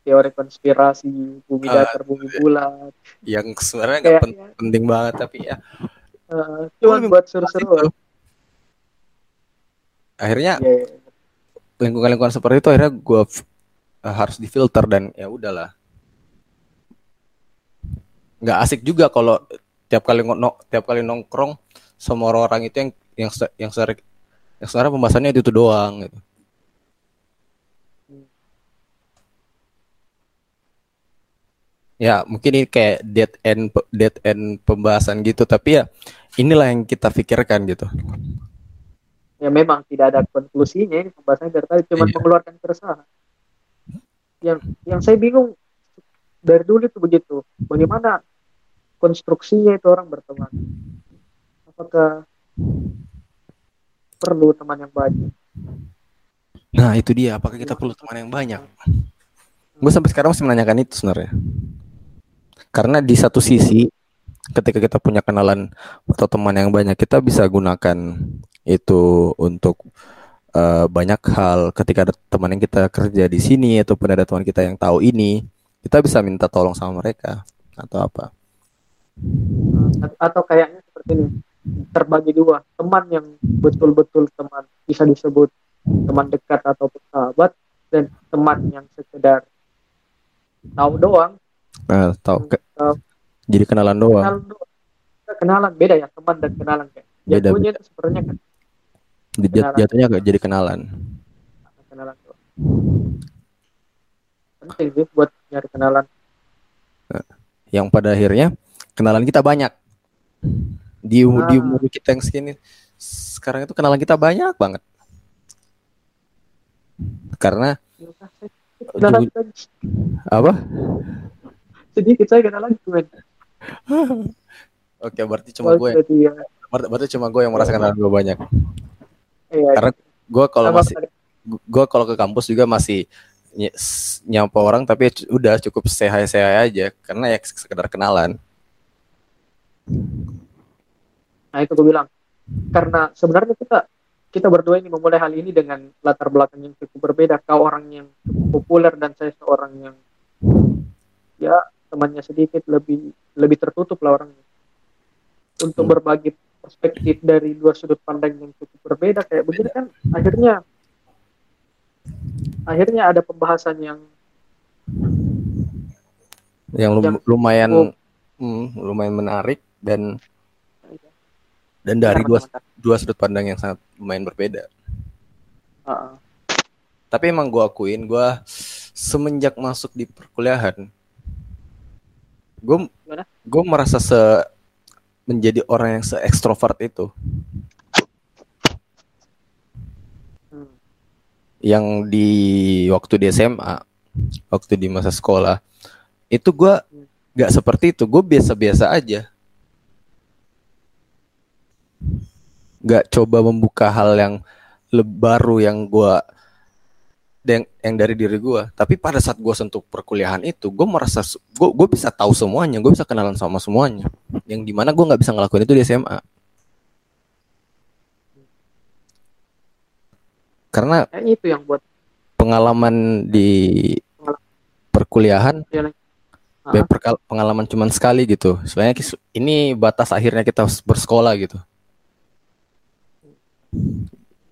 teori konspirasi bumi datar bumi bulat
Yang sebenarnya nggak pen- penting banget tapi ya
eh, cuma buat
itu.
seru-seruan
akhirnya
Iya, iya.
lingkungan-lingkungan seperti itu akhirnya gue harus difilter dan ya udahlah nggak asik juga kalau tiap kali ngono tiap kali nongkrong sama orang-orang itu yang yang yang sering yang sebenarnya pembahasannya itu, itu doang gitu. Ya mungkin ini kayak dead end dead end pembahasan gitu tapi ya inilah yang kita pikirkan gitu.
ya memang tidak ada konklusinya ini pembahasannya dari tadi cuma
Iya.
mengeluarkan keresahan yang yang saya bingung dari dulu itu begitu bagaimana konstruksinya itu orang berteman. Apakah perlu teman yang banyak?
Nah itu dia. Apakah kita perlu teman yang banyak? Gue sampai sekarang masih menanyakan itu sebenarnya. Karena di satu sisi ketika kita punya kenalan atau teman yang banyak kita bisa gunakan itu untuk eh, banyak hal. Ketika ada teman yang kita kerja di sini ataupun ada teman kita yang tahu ini kita bisa minta tolong sama mereka atau apa
atau kayaknya seperti ini terbagi dua teman yang betul-betul teman bisa disebut teman dekat ataupun sahabat dan teman yang sekedar tahu doang.
Nah, tahu ke- jadi kenalan doang.
Kenal doang. Kita kenalan beda ya teman dan kenalan kayak.
Beda,
jatuhnya itu sebenarnya kan? Kenalan.
jatuhnya gak jadi kenalan.
Kenalan doang. Penting sih buat nyari kenalan.
Yang pada akhirnya kenalan kita banyak. Di umur di
Ah.
umur kita yang segini sekarang itu kenalan kita banyak banget. Karena
kenalan
apa?
Sedikit saya kenalan cuma
oke berarti cuma gue
dia
berarti, berarti cuma gue yang merasa kenalan gue banyak.
Iya
Karena gue kalau masih gue kalau ke kampus juga masih ny- nyapa orang tapi udah cukup sehat sehat aja. Karena ya sekedar kenalan
Nah itu gue bilang karena sebenarnya kita kita berdua ini memulai hal ini dengan latar belakang yang cukup berbeda. Kau orang yang cukup populer dan saya seorang yang ya temannya sedikit lebih lebih tertutup lah orangnya. Untuk berbagi perspektif dari dua sudut pandang yang cukup berbeda kayak begini kan akhirnya akhirnya ada pembahasan yang
yang lum-
Yang-
lumayan
Oh.
hmm, lumayan menarik dan dan dari dua dua sudut pandang yang sangat lumayan berbeda.
Ah, ah.
tapi emang gue akuin gue semenjak masuk di perkuliahan gue gue merasa se menjadi orang yang se ekstrovert itu.
Hmm.
yang di waktu di SMA waktu di masa sekolah itu gue nggak seperti itu. Gue biasa-biasa aja nggak coba membuka hal yang baru yang gue yang, yang dari diri gue tapi pada saat gue sentuh perkuliahan itu gue merasa gue gue bisa tahu semuanya gue bisa kenalan sama semuanya. Yang di mana gue nggak bisa ngelakuin itu di SMA karena
Kayaknya itu yang buat
pengalaman di perkuliahan
Ah.
ya, pengalaman cuman sekali gitu. Sebenarnya ini batas akhirnya kita bersekolah gitu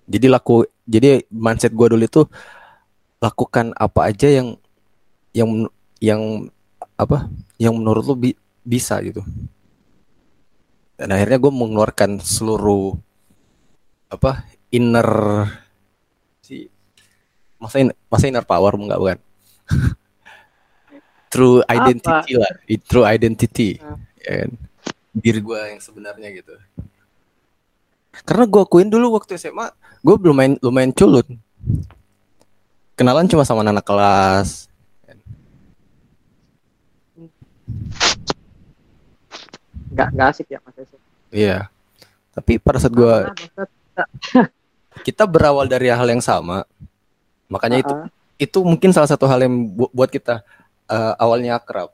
jadi laku jadi mindset gue dulu itu lakukan apa aja yang yang yang apa yang menurut lu bi- bisa gitu dan akhirnya gue mengeluarkan seluruh apa inner si masa in, masa inner power enggak bukan *laughs* true identity
Apa?
lah true identity
Hmm.
ya kan? diri gue yang sebenarnya gitu karena gue akuin dulu waktu SMA gue lumayan lumayan culun. Kenalan cuma sama anak kelas.
Nggak nggak asik ya mas
iya. Tapi pada saat gue
Ah, *laughs*
kita berawal dari hal yang sama makanya itu
ah,
itu mungkin salah satu hal yang bu- buat kita eh, awalnya akrab.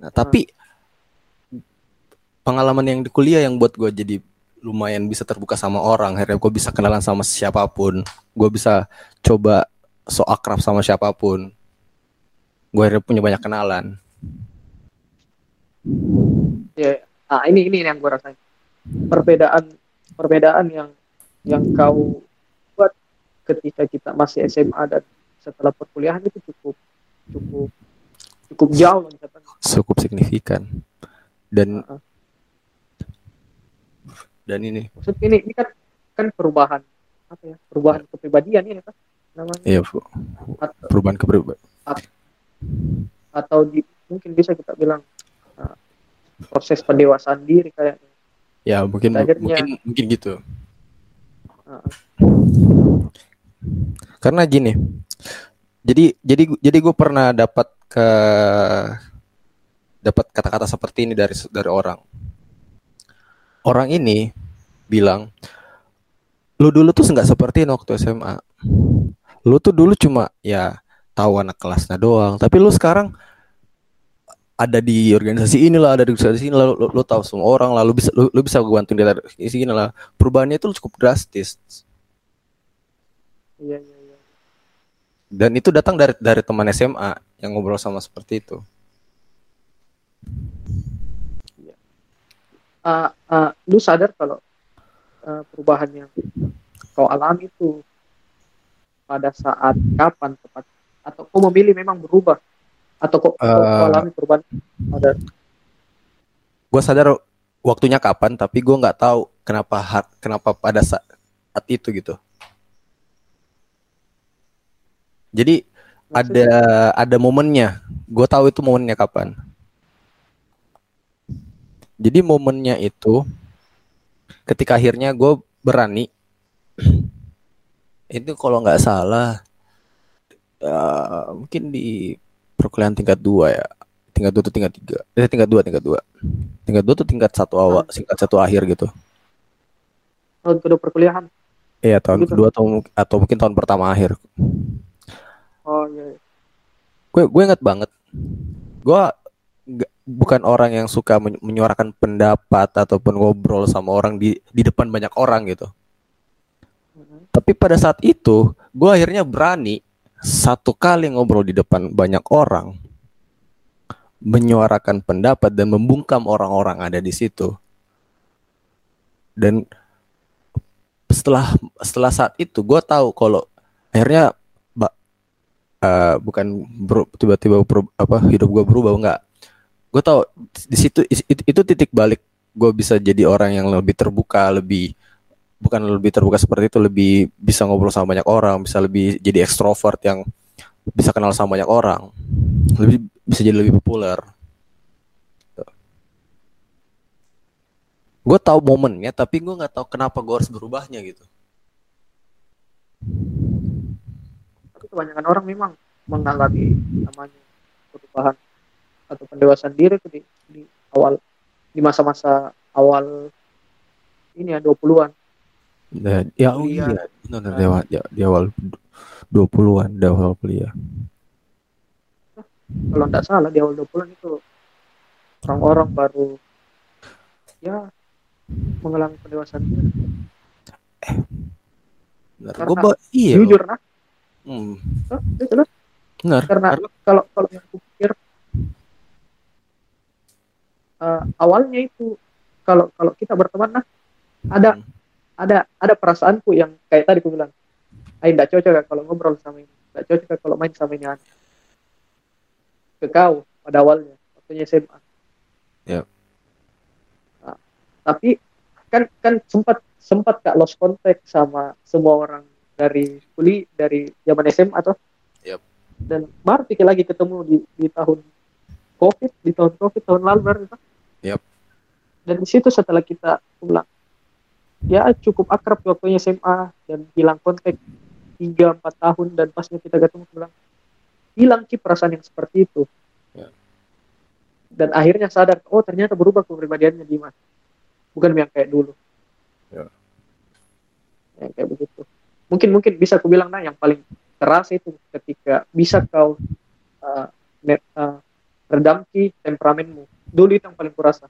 Nah, tapi pengalaman yang di kuliah yang buat gue jadi lumayan bisa terbuka sama orang. Akhirnya gue bisa kenalan sama siapa pun. Gue bisa coba so akrab sama siapa pun. Gue akhirnya punya banyak kenalan.
ya, ah ini ini yang gue rasain perbedaan perbedaan yang yang kau buat ketika kita masih SMA dan setelah perkuliahan itu cukup cukup cukup jauh
Cukup signifikan. Dan
Ah, ah.
Dan ini
maksud ini ini kan kan perubahan apa ya perubahan kepribadian ini kan namanya
ya
atau,
perubahan kepribadian.
atau di, mungkin bisa kita bilang ah, proses pendewasaan diri kayaknya
Ya mungkin
Akhirnya-
mungkin mungkin gitu.
Ah.
Karena gini, jadi jadi jadi gue pernah dapat ke dapat kata-kata seperti ini dari dari orang. Orang ini bilang, lu dulu tuh nggak seperti waktu SMA. Lu tuh dulu cuma ya tahu anak kelasnya doang, tapi lu sekarang ada di organisasi inilah, ada di organisasi ini, lalu lu, lu tahu semua orang, lalu bisa lu, lu bisa bantuin dia di sini lah. Perubahannya itu cukup drastis.
iya iya iya
Dan itu datang dari dari teman SMA yang ngobrol sama seperti itu.
Ah, ah, lu sadar kalau ah, perubahan yang kau alami itu pada saat kapan tepat atau kau memilih memang berubah atau kau- kau
Eh.
alami perubahan pada
Gue sadar waktunya kapan, tapi gue nggak tahu kenapa ha- kenapa pada saat itu gitu. Jadi ada ada momennya. Gue tahu itu momennya kapan. Jadi momennya itu ketika akhirnya gue berani itu kalau nggak salah eh, mungkin di perkuliahan tingkat dua ya. Tingkat dua atau tingkat tiga? Eh tingkat dua tingkat dua. Tingkat dua tuh tingkat satu awal tingkat satu akhir gitu.
Tahun kedua perkuliahan?
Iya tahun
Gitu.
kedua atau atau mungkin tahun pertama akhir.
Oh iya iya.
gue gue inget banget. Gue bukan orang yang suka men- menyuarakan pendapat ataupun ngobrol sama orang di di depan banyak orang gitu.
Mhm.
tapi pada saat itu gue akhirnya berani satu kali ngobrol di depan banyak orang menyuarakan pendapat dan membungkam orang-orang ada di situ. Dan setelah setelah saat itu gue tahu kalau akhirnya eh, bukan tiba-tiba apa hidup gue berubah enggak gue tahu di situ itu, itu titik balik gue bisa jadi orang yang lebih terbuka lebih bukan lebih terbuka seperti itu lebih bisa ngobrol sama banyak orang bisa lebih jadi ekstrovert yang bisa kenal sama banyak orang lebih bisa jadi lebih populer. Gue tahu momennya tapi gue nggak tahu kenapa gue harus berubahnya gitu.
Kebanyakan orang memang mengalami namanya perubahan atau pendewasaan diri di, di awal di masa-masa awal ini ya 20-an
Dan, ya oh iya. Benar di awal, di, awal 20-an di awal kuliah.
Kalau tidak salah di awal 20-an itu orang-orang baru ya mengalami pendewasaan diri.
Benar.
Karena
gue ba- iya.
jujur nah
hmm,
lah.
benar.
Karena kalau kalau yang aku eh, awalnya itu kalau kalau kita berteman nah ada
Hmm.
ada ada perasaanku yang kayak tadi aku bilang Ay, tidak cocok ya kalau ngobrol sama ini tidak cocok ya kalau main sama ini anak ke kau pada awalnya waktunya SMA
Ya.
tapi kan kan sempat sempat kak lost contact sama semua orang dari kuli dari zaman SMA atau
Yep.
dan baru pikir lagi ketemu di di tahun covid di tahun covid tahun lalu baru.
Yep.
dan di situ setelah kita aku bilang ya cukup akrab waktunya SMA dan hilang kontak tiga empat tahun dan pasnya kita ketemu aku bilang hilang ki perasaan yang seperti itu
Ya.
dan akhirnya sadar oh ternyata berubah kepribadiannya Dimas bukan yang kayak dulu
Ya.
yang kayak begitu mungkin mungkin bisa aku bilang nah yang paling terasa itu ketika bisa kau uh, net, uh, redam ki temperamenmu dulu itu yang paling kurasa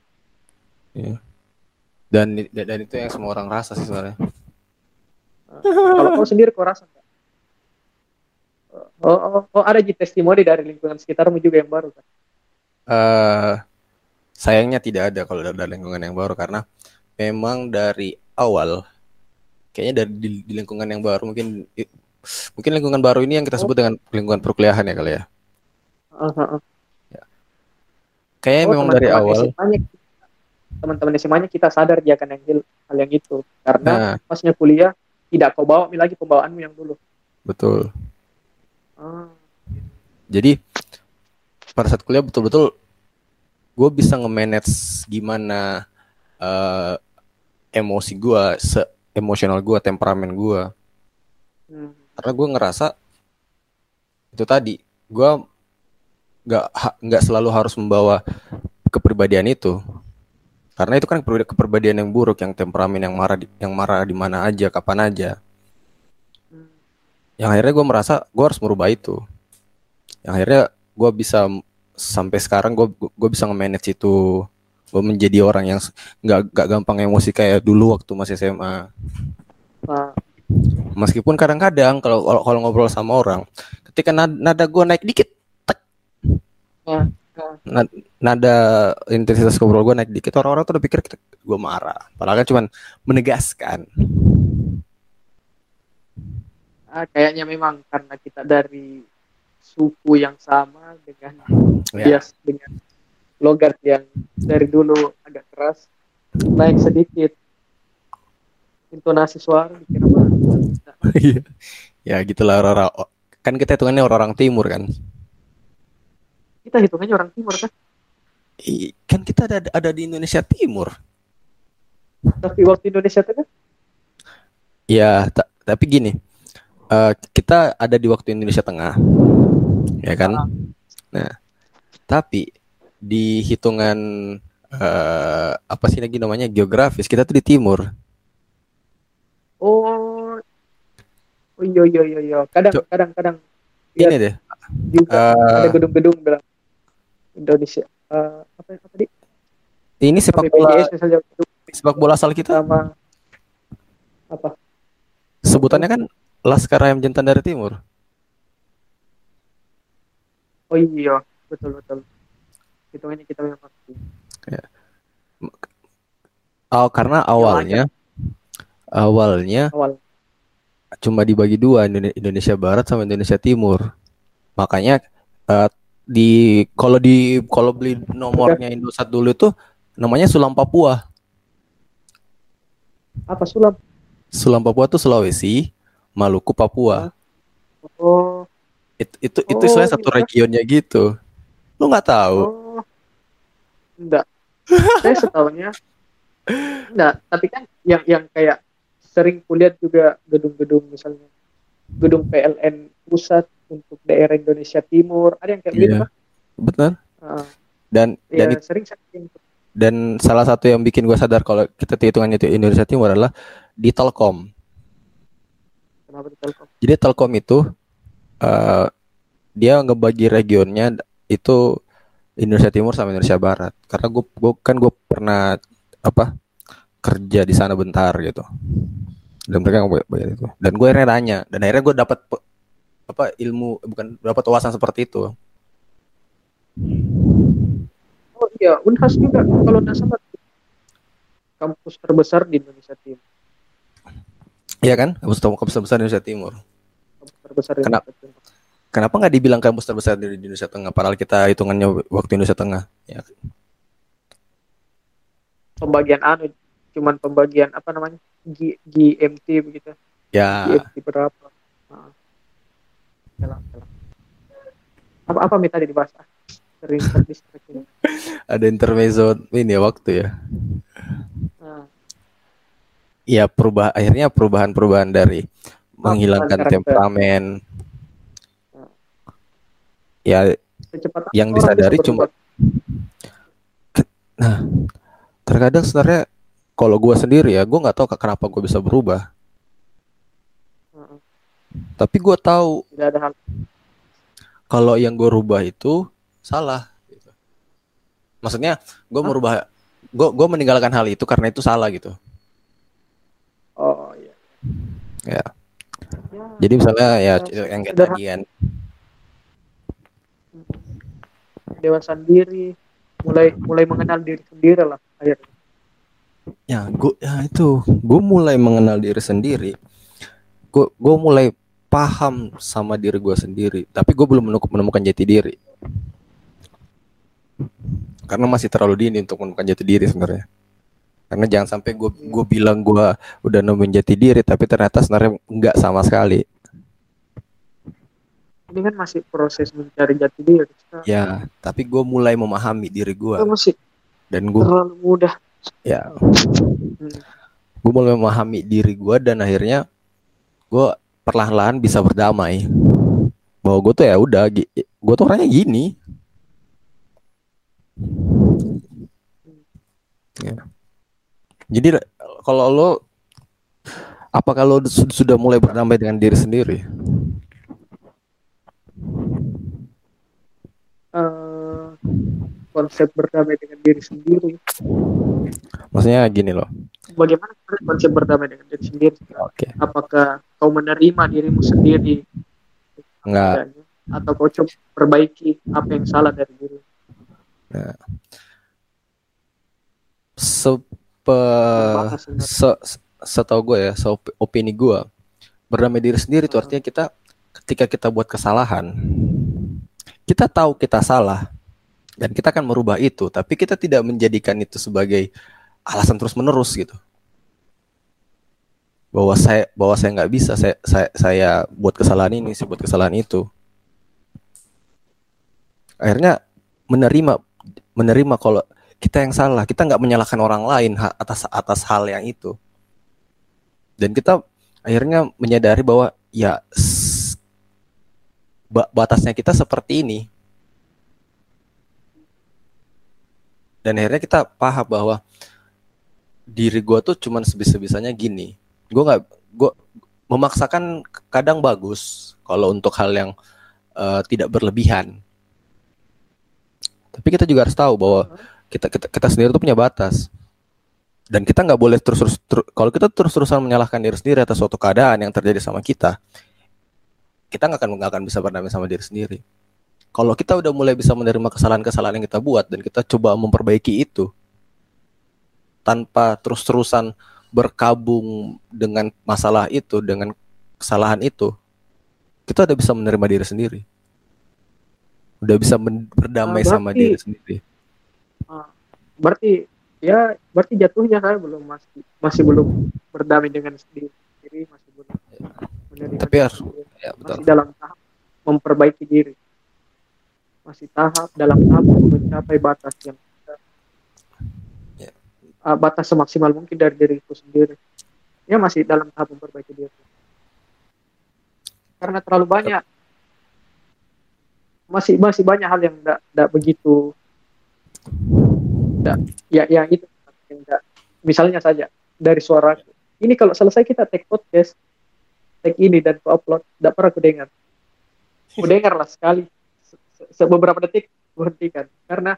Dan dan itu yang semua orang rasa sih sebenarnya.
kalau kau sendiri kau rasa nggak? Oh, oh, oh, ada ji testimoni dari lingkungan sekitarmu juga yang baru kan?
eh sayangnya tidak ada kalau dari lingkungan yang baru karena memang dari awal kayaknya dari di, di lingkungan yang baru mungkin mungkin lingkungan baru ini yang kita sebut dengan lingkungan perkuliahan ya kali ya.
Uh, uh, uh.
Kayaknya
Oh,
memang dari
teman-teman
awal.
SMA-nya teman-teman SMA-nya kita sadar dia akan yang hal yang itu karena
Nah,
pasnya kuliah tidak kau bawa lagi pembawaanmu yang dulu.
betul.
Ah,
Jadi pada saat kuliah betul-betul gue bisa nge-manage gimana eh, emosi gue, se emosional gue, temperamen gue.
hmm.
karena gue ngerasa itu tadi gue nggak nggak selalu harus membawa kepribadian itu. Karena itu kan kepribadi- kepribadian yang buruk yang temperamen yang marah yang marah di mana aja kapan aja. Yang akhirnya gue merasa gue harus merubah itu. Yang akhirnya gue bisa sampai sekarang gue gue bisa nge-manage itu. Gue menjadi orang yang nggak nggak gampang emosi kayak dulu waktu masih SMA
Nah,
Meskipun kadang-kadang kalau kalau kalau ngobrol sama orang, ketika nada, nada gue naik dikit,
nah,
na- nada intensitas ngobrol gue naik dikit, orang-orang tuh udah pikir gue marah. Padahal kan cuman menegaskan.
ah, kayaknya memang karena kita dari suku yang sama dengan
Ya,
bias dengan logat yang dari dulu agak keras naik sedikit intonasi suara dikira mah *laughs*
Iya. ya gitulah orang-orang. Kan kita hitungannya orang-orang timur kan.
Kita hitungannya orang timur kan
I- Kan kita ada ada di Indonesia Timur.
tapi waktu Indonesia itu kan
Ya, ta- tapi gini, eh, kita ada di waktu Indonesia Tengah, ya kan? Nah, tapi di hitungan eh, apa sih lagi namanya geografis kita tuh di timur.
oh oh iya iya iya iya kadang kadang kadang
Ini
Iya.
deh,
juga
eh,
ada gedung-gedung bilang Indonesia eh, apa apa tadi?
Ini sepak bola sepak bola asal kita?
Sama apa?
Sebutannya kan Laskar Ayam Jantan dari Timur.
oh iya betul betul. Hitungannya kita memang
Oh, karena awalnya awalnya
awal.
cuma dibagi dua Indone- Indonesia Barat sama Indonesia Timur. Makanya eh, di kalau di kalau beli nomornya Indosat dulu tuh namanya Sulam Papua.
apa sulam
Sulam Papua tuh Sulawesi, Maluku, Papua.
oh
It- itu itu
Oh,
istilahnya satu
gitu.
regionnya gitu. Lu nggak tahu?
Oh, enggak. *laughs* Saya setahunya enggak, tapi kan yang yang kayak sering kulihat juga gedung-gedung misalnya gedung PLN pusat untuk daerah Indonesia Timur, ada yang kayak gitu
Iya.
kan?
Betul.
Ah,
Dan dan
Iya,
it-
sering
dan salah satu yang bikin gue sadar kalau kita hitungannya itu Indonesia Timur adalah di Telkom.
kenapa di Telkom?
Jadi Telkom itu eh dia ngebagi regionnya itu Indonesia Timur sama Indonesia Barat. Karena gue kan gue pernah apa kerja di sana bentar gitu. Dan mereka ngebagi itu. Dan gue akhirnya nanya. Dan akhirnya gue dapat apa ilmu bukan dapat wawasan seperti itu.
Oh iya, Unhas juga kalau nggak salah kampus terbesar di Indonesia Timur,
Iya kan? Kampus kampus terbesar di Indonesia Timur.
kampus terbesar di
Kenapa?
Indonesia Timur.
Kenapa nggak dibilang kampus terbesar di Indonesia Tengah? Padahal kita hitungannya waktu Indonesia Tengah. Ya,
Pembagian anu cuman pembagian apa namanya G, GMT begitu
Ya,
GMT berapa. Apa apa minta tadi dibahas ah, sering
ada intermezzo ini ya waktu ya.
Nah,
Iya, perubah akhirnya perubahan-perubahan dari menghilangkan
karakter.
temperamen. Ya,
kecepatan
Yang disadari cuma-
berubah.
terkadang sebenarnya kalau gue sendiri ya, gue nggak tahu kenapa gue bisa berubah. Tapi gue tahu
tidak ada hal
kalau yang gue rubah itu salah. gitu. Maksudnya gue merubah, gue gue meninggalkan hal itu karena itu salah gitu.
oh iya
Ya.
ya,
Jadi misalnya ya
Ya,
yang kayak kan,
dewasa diri mulai mulai mengenal diri sendiri lah akhirnya
ya gue ya itu gue mulai mengenal diri sendiri. Gue gue mulai paham sama diri gue sendiri. Tapi gue belum menemukan, jati diri. Karena masih terlalu dini untuk menemukan jati diri sebenarnya. Karena jangan sampai gue gue bilang gue udah nemuin jati diri, tapi ternyata sebenarnya enggak sama sekali.
ini kan masih proses mencari jati diri
Ya, tapi gue mulai memahami diri gue
masih
dan gue
terlalu mudah
ya
Hmm.
gue mulai memahami diri gue dan akhirnya gue perlahan-lahan bisa berdamai. Bahwa gue tuh ya udah gue tuh orangnya gini. Ya. jadi kalau lo apa kalau sudah mulai berdamai dengan diri sendiri?
Eh, konsep berdamai dengan diri sendiri.
Maksudnya gini loh.
Bagaimana konsep berdamai dengan diri sendiri?
Oke.
Apakah kau menerima dirimu sendiri?
Nggak
adanya, atau kau coba perbaiki apa yang salah dari diri?
Sepe
Membahas sebenarnya.
se, setahu gue ya opini gue berdamai diri sendiri itu
Hmm.
artinya kita ketika kita buat kesalahan kita tahu kita salah dan kita akan merubah itu tapi kita tidak menjadikan itu sebagai alasan terus menerus gitu. Bahwa saya bahwa saya nggak bisa saya, saya saya buat kesalahan ini saya buat kesalahan itu. Akhirnya menerima menerima kalau kita yang salah kita nggak menyalahkan orang lain atas atas hal yang itu. Dan kita akhirnya menyadari bahwa ya batasnya kita seperti ini dan akhirnya kita paham bahwa diri gue tuh cuman sebisa-bisanya gini. Gue nggak gue memaksakan kadang bagus kalau untuk hal yang eh, tidak berlebihan. Tapi kita juga harus tahu bahwa kita kita, kita sendiri tuh punya batas. Dan kita nggak boleh terus terus ter- kalau kita terus terusan menyalahkan diri sendiri atas suatu keadaan yang terjadi sama kita kita nggak akan nggak akan bisa berdamai sama diri sendiri kalau kita udah mulai bisa menerima kesalahan-kesalahan yang kita buat dan kita coba memperbaiki itu tanpa terus-terusan berkabung dengan masalah itu dengan kesalahan itu kita udah bisa menerima diri sendiri. Udah bisa berdamai
Ah,
sama
berarti-
diri sendiri.
Berarti ya berarti jatuhnya saya belum masih masih belum berdamai dengan diri sendiri masih belum menerima
Tapi harus- ya betul.
Masih dalam tahap memperbaiki diri masih tahap dalam tahap mencapai batas yang
Ya.
Ah, batas semaksimal mungkin dari diriku sendiri. Ya masih dalam tahap memperbaiki diri. Karena terlalu banyak. Masih masih banyak hal yang tidak begitu. Nggak ya yang itu yang misalnya saja dari suara ini kalau selesai kita take podcast take ini dan ku upload. Tidak pernah aku dengar. Ku dengar lah sekali. se- se- beberapa detik ku hentikan karena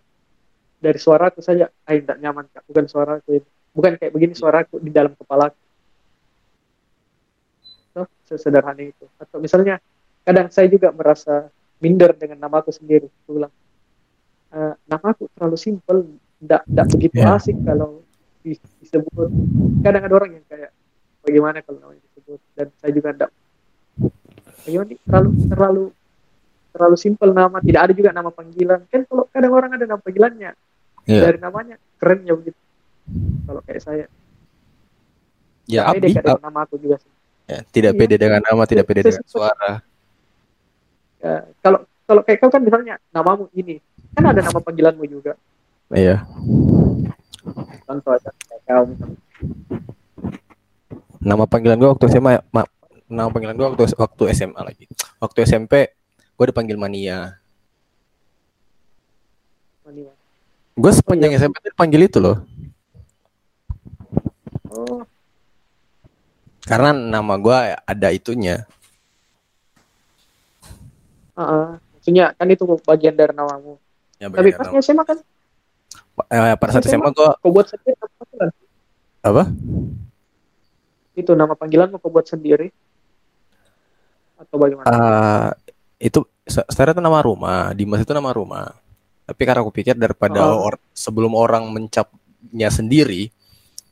dari suaraku saja ah tidak nyaman kak. Bukan suaraku ini. Bukan kayak begini suaraku di dalam kepala. So, sesederhana itu. Atau misalnya kadang saya juga merasa minder dengan namaku sendiri aku bilang. "Eh, namaku terlalu simpel tidak tidak begitu
Ya.
asik kalau di- disebut. Kadang ada orang yang kayak bagaimana kalau namanya disebut? Dan saya juga tidak bagaimana nih, terlalu terlalu terlalu simpel nama tidak ada juga nama panggilan kan kalau kadang orang ada nama panggilannya
Iya.
dari namanya kerennya begitu kalau kayak saya
Ya Abdi,
dengan nama aku juga sih.
Ya, tidak
Iya.
pede dengan nama, tidak pede dengan
Sesuatu-
suara.
Ya, kalau kalau kayak kau kan misalnya namamu ini, kan ada nama panggilanmu juga.
Iya.
Contoh aja kayak kau misalnya.
Nama panggilan gua waktu SMA, ma- nama panggilan gua waktu waktu SMA lagi. Waktu SMP gua dipanggil Mania.
Mania.
Gue sepanjang SMP tuh dipanggil itu loh.
Oh,
Karena nama gua ada itunya.
heeh. maksudnya kan itu bagian dari namamu.
Ya,
Tapi pas
nama.
SMA kan
Eh, pada saat
SMA.
SMA gua
kau buat sendiri nama panggilan.
apa?
Itu nama panggilanmu kau buat sendiri atau bagaimana?
Eh, itu se- secara itu nama rumah, Dimas itu nama rumah. Tapi karena aku pikir daripada
Oh.
or- sebelum orang mencapnya sendiri,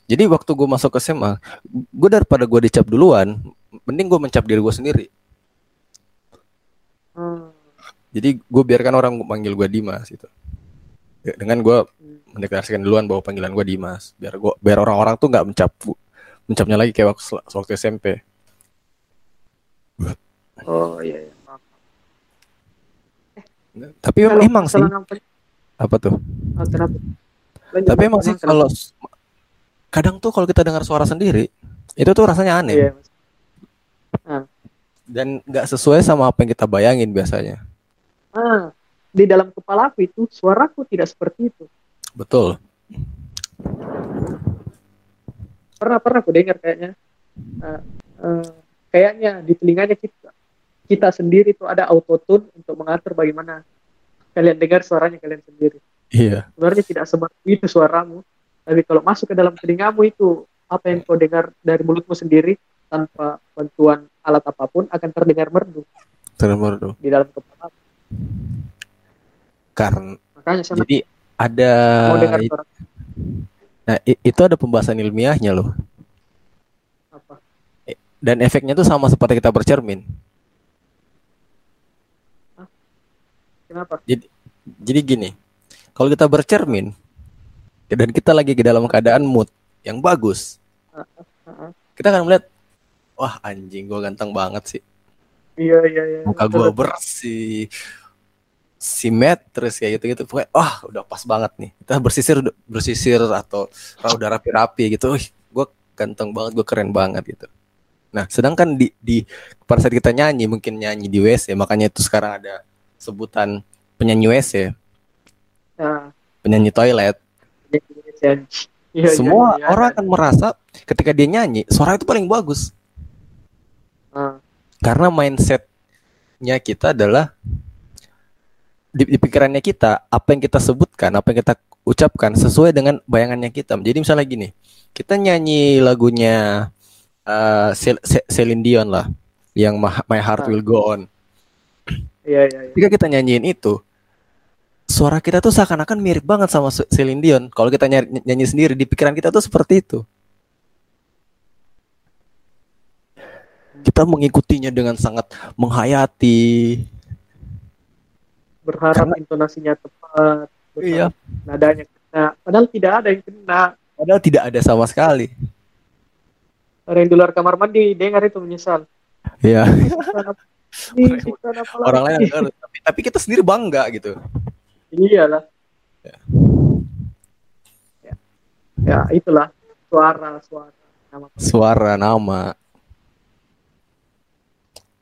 jadi waktu gue masuk ke SMA, gue daripada gue dicap duluan, mending gue mencap diri gue sendiri.
Hmm.
Jadi gue biarkan orang manggil gue Dimas gitu. Ya, Dengan gue mendeklarasikan duluan bahwa panggilan gue Dimas, biar gua biar orang-orang tuh nggak mencap mencapnya lagi kayak waktu, waktu SMP.
Oh iya. iya.
Tapi
Kalau
emang sih apa tuh?
kenapa? Lanjut,
Tapi emang sih kalau kadang tuh kalau kita dengar suara sendiri itu tuh rasanya aneh
Iya, Mas.
dan nggak sesuai sama apa yang kita bayangin biasanya.
Ah, di dalam kepala aku itu suaraku tidak seperti itu.
Betul.
Pernah pernah aku dengar kayaknya. Ah, ah, kayaknya di telinganya kita kita sendiri itu ada autotune untuk mengatur bagaimana kalian dengar suaranya kalian sendiri.
Iya.
Sebenarnya tidak seperti itu suaramu, tapi kalau masuk ke dalam telingamu itu apa yang kau dengar dari mulutmu sendiri tanpa bantuan alat apa pun akan terdengar merdu
Terus tuh.
di dalam kepala.
Karena
Makanya saya
jadi ada
mau dengar suara
nah, itu ada pembahasan ilmiahnya loh.
apa?
Dan efeknya tuh sama seperti kita bercermin.
Kenapa?
Jadi gini, kalau kita bercermin dan kita lagi di dalam keadaan mood yang bagus,
ah.
kita akan melihat, wah anjing gue ganteng banget sih,
Iya iya iya.
muka gue bersih, simetris kayak gitu-gitu, pokoknya wah udah pas banget nih. Kita bersisir bersisir atau udah rapi-rapi gitu, wih gue ganteng banget, gue keren banget gitu. Nah, sedangkan di di pada saat kita nyanyi, mungkin nyanyi di WC, makanya itu sekarang ada sebutan penyanyi WC,
Nah,
penyanyi toilet.
iya,
semua
iya, iya.
orang akan merasa ketika dia nyanyi suara itu paling bagus.
Ah,
karena mindsetnya kita adalah di, di pikirannya kita apa yang kita sebutkan apa yang kita ucapkan sesuai dengan bayangannya kita. Jadi misalnya gini kita nyanyi lagunya Ce- Celine Dion lah yang My Heart Will Go On
iya iya iya.
ketika kita nyanyiin itu suara kita tuh seakan-akan mirip banget sama Ce- Celine Dion kalau kita nyanyi, nyanyi sendiri di pikiran kita tuh seperti itu kita mengikutinya dengan sangat menghayati
Berharap
Karena-
intonasinya tepat,
iya
nadanya kena. Padahal tidak ada yang kena.
padahal tidak ada sama sekali
Orang yang di luar kamar mandi dengar itu menyesal.
Iya Orang- orang lain
lagi?
nggak ngerti. tapi, tapi kita sendiri bangga gitu
Iyalah.
Ya.
Ya. Ya, itulah suara suara nama
suara nama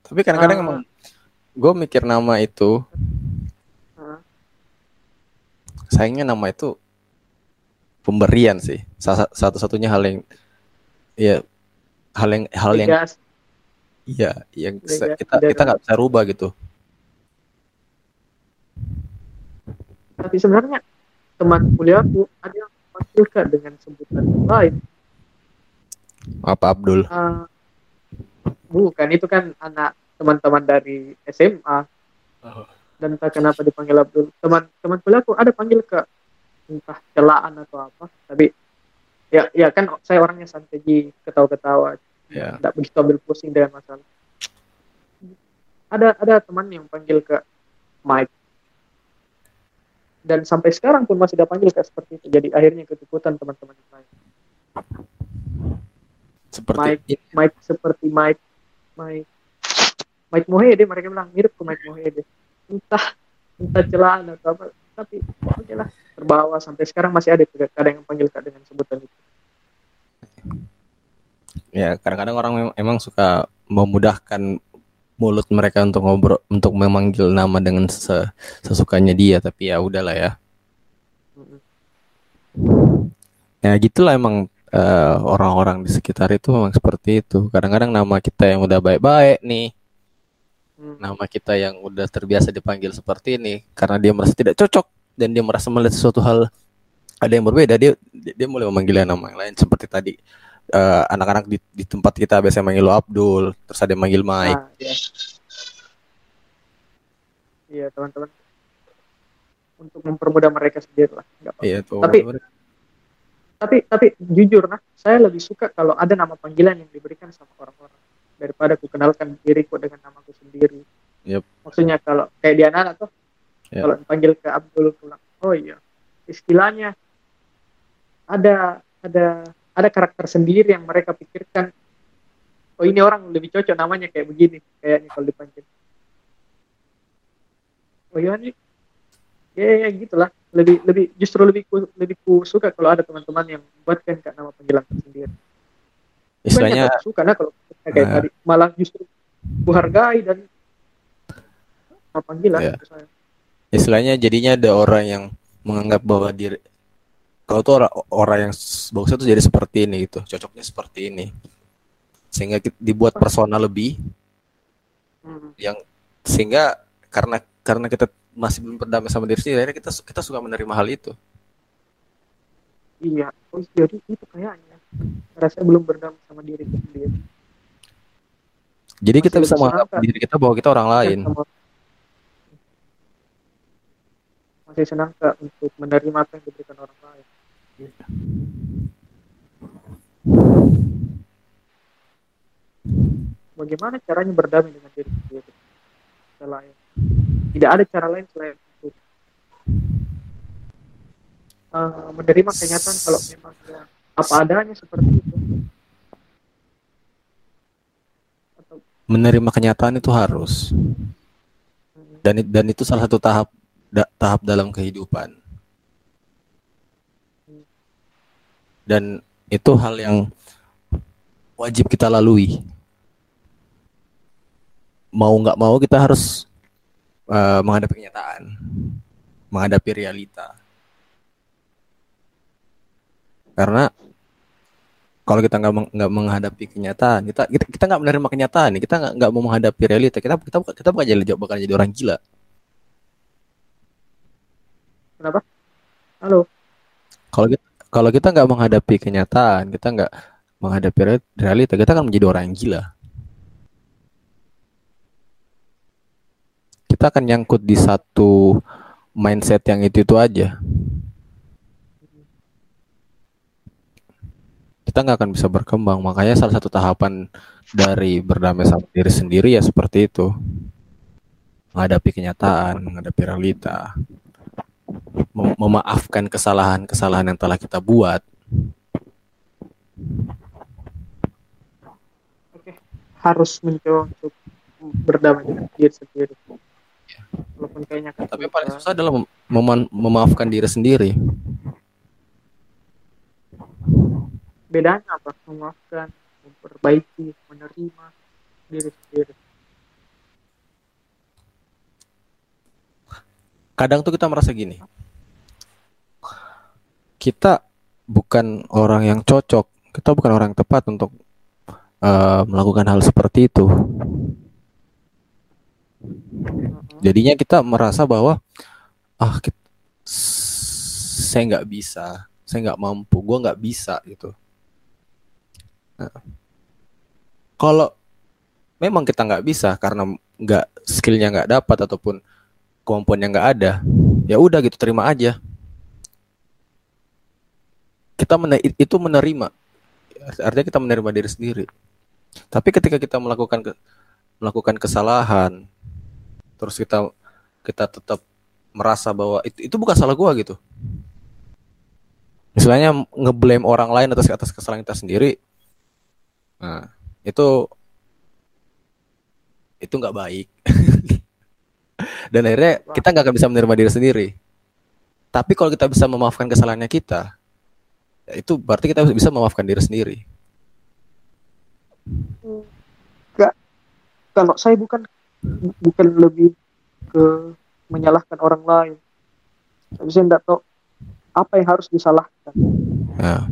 tapi kadang-kadang
Ah.
emang gue mikir nama itu
Ah,
sayangnya nama itu pemberian sih Sa- satu-satunya hal yang ya hal yang hal yang. Iya yang
Beda-
kita
beda
kita nggak bisa rubah gitu
Tapi sebenarnya teman kuliahku ada yang memanggilkan dengan sebutan lain.
apa Abdul
Ah, bukan, itu kan anak teman-teman dari SMA.
Oh.
Dan entah kenapa dipanggil Abdul. Teman teman kuliahku ada panggil ke entah celaan atau apa. Tapi ya ya kan saya orangnya santai ketawa-ketawa,
ya
tidak begitu ambil pusing dengan masalah. Ada ada teman yang panggil ke Mike. Dan sampai sekarang pun masih dipanggil kayak seperti itu. Jadi akhirnya ikut-ikutan teman-teman yang lain.
seperti
Mike Mike seperti Mike Mike Mike Mohede mereka bilang mirip ke Mike Mohede entah entah celana atau apa tapi oke lah terbawa sampai sekarang masih ada kadang yang panggil kak dengan sebutan itu
ya kadang-kadang orang memang, emang suka memudahkan mulut mereka untuk ngobrol untuk memanggil nama dengan ses sesukanya dia tapi ya udahlah ya. Ya gitulah emang orang eh, orang-orang di sekitar itu memang seperti itu. Kadang-kadang nama kita yang udah baik-baik nih hmm. nama kita yang udah terbiasa dipanggil seperti ini karena dia merasa tidak cocok dan dia merasa melihat sesuatu hal ada yang berbeda dia dia mulai memanggil nama yang lain seperti tadi uh, anak-anak di, di tempat kita biasanya manggil lo Abdul, terus ada yang manggil Mike. Nah,
iya. iya teman-teman. Untuk mempermudah mereka sendiri lah. Iya, tuh, tapi tapi tapi jujur nah, saya lebih suka kalau ada nama panggilan yang diberikan sama orang-orang daripada aku kenalkan diriku dengan namaku sendiri. Yep. Maksudnya kalau kayak dia anak tuh, yep. kalau dipanggil ke Abdul pulang, oh iya, istilahnya ada ada ada karakter sendiri yang mereka pikirkan. Oh ini orang lebih cocok namanya kayak begini kayaknya kalau dipanggil oh iya nih ya, ya gitulah. Lebih lebih justru lebih ku, lebih ku suka kalau ada teman-teman yang buatkan kak nama panggilan sendiri
istilahnya
suka nah kalau kayak uh, tadi. Malah justru ku hargai dan nama panggilan yeah. Gitu
istilahnya jadinya ada orang yang menganggap bahwa diri kalau tuh orang, orang yang bagusnya tuh jadi seperti ini gitu cocoknya seperti ini. Sehingga dibuat persona lebih. Hmm. yang sehingga karena karena kita masih belum berdamai sama diri sendiri kita kita suka menerima hal itu.
Iya oh, jadi itu kayaknya. Rasa belum berdamai sama diri sendiri.
Jadi masih kita bisa menganggap diri kita bahwa kita orang lain.
Masih senang kak untuk menerima apa yang diberikan orang lain Bagaimana caranya berdamai dengan diri sendiri? Selain tidak ada cara lain selain untuk uh, menerima kenyataan kalau memang ya, apa adanya seperti itu.
Atau... Menerima kenyataan itu harus. Dan dan itu salah satu tahap da, tahap dalam kehidupan dan itu hal yang wajib kita lalui. Mau nggak mau kita harus uh, menghadapi kenyataan menghadapi realita. Karena kalau kita nggak nggak menghadapi kenyataan kita kita kita nggak menerima kenyataan kita nggak nggak mau menghadapi realita. Kita kita kita bakal jadi bakal jadi orang gila.
Kenapa? Halo.
Kalau kita kalau kita nggak menghadapi kenyataan, kita nggak menghadapi realita, kita akan menjadi orang yang gila. Kita akan nyangkut di satu mindset yang itu itu aja. Kita nggak akan bisa berkembang. Makanya salah satu tahapan dari berdamai sama diri sendiri ya seperti itu. Menghadapi kenyataan, menghadapi realita mem memaafkan kesalahan-kesalahan yang telah kita buat.
Oke, harus mencoba untuk berdamai dengan diri sendiri.
Ya. Walaupun kayaknya kan Tapi paling susah adalah mem mem memaafkan diri sendiri.
Bedanya apa? Memaafkan, memperbaiki, menerima diri sendiri.
kadang tuh kita merasa gini kita bukan orang yang cocok. Kita bukan orang yang tepat untuk uh, melakukan hal seperti itu. Jadinya kita merasa bahwa ah kita, saya nggak bisa. Saya nggak mampu. Gue nggak bisa gitu. Nah, kalau memang kita nggak bisa karena nggak skillnya nggak dapat ataupun kemampuan yang nggak ada ya udah gitu terima aja kita mener itu menerima artinya kita menerima diri sendiri tapi ketika kita melakukan ke, melakukan kesalahan terus kita kita tetap merasa bahwa itu itu bukan salah gua gitu misalnya ngeblame orang lain atas atas kesalahan kita sendiri Nah, itu itu nggak baik. *laughs* Dan akhirnya kita nggak akan bisa menerima diri sendiri. Tapi kalau kita bisa memaafkan kesalahannya kita, itu berarti kita bisa memaafkan diri sendiri.
Enggak. Kalau saya bukan bukan lebih ke menyalahkan orang lain. Tapi saya tidak tahu apa yang harus disalahkan.
Nah,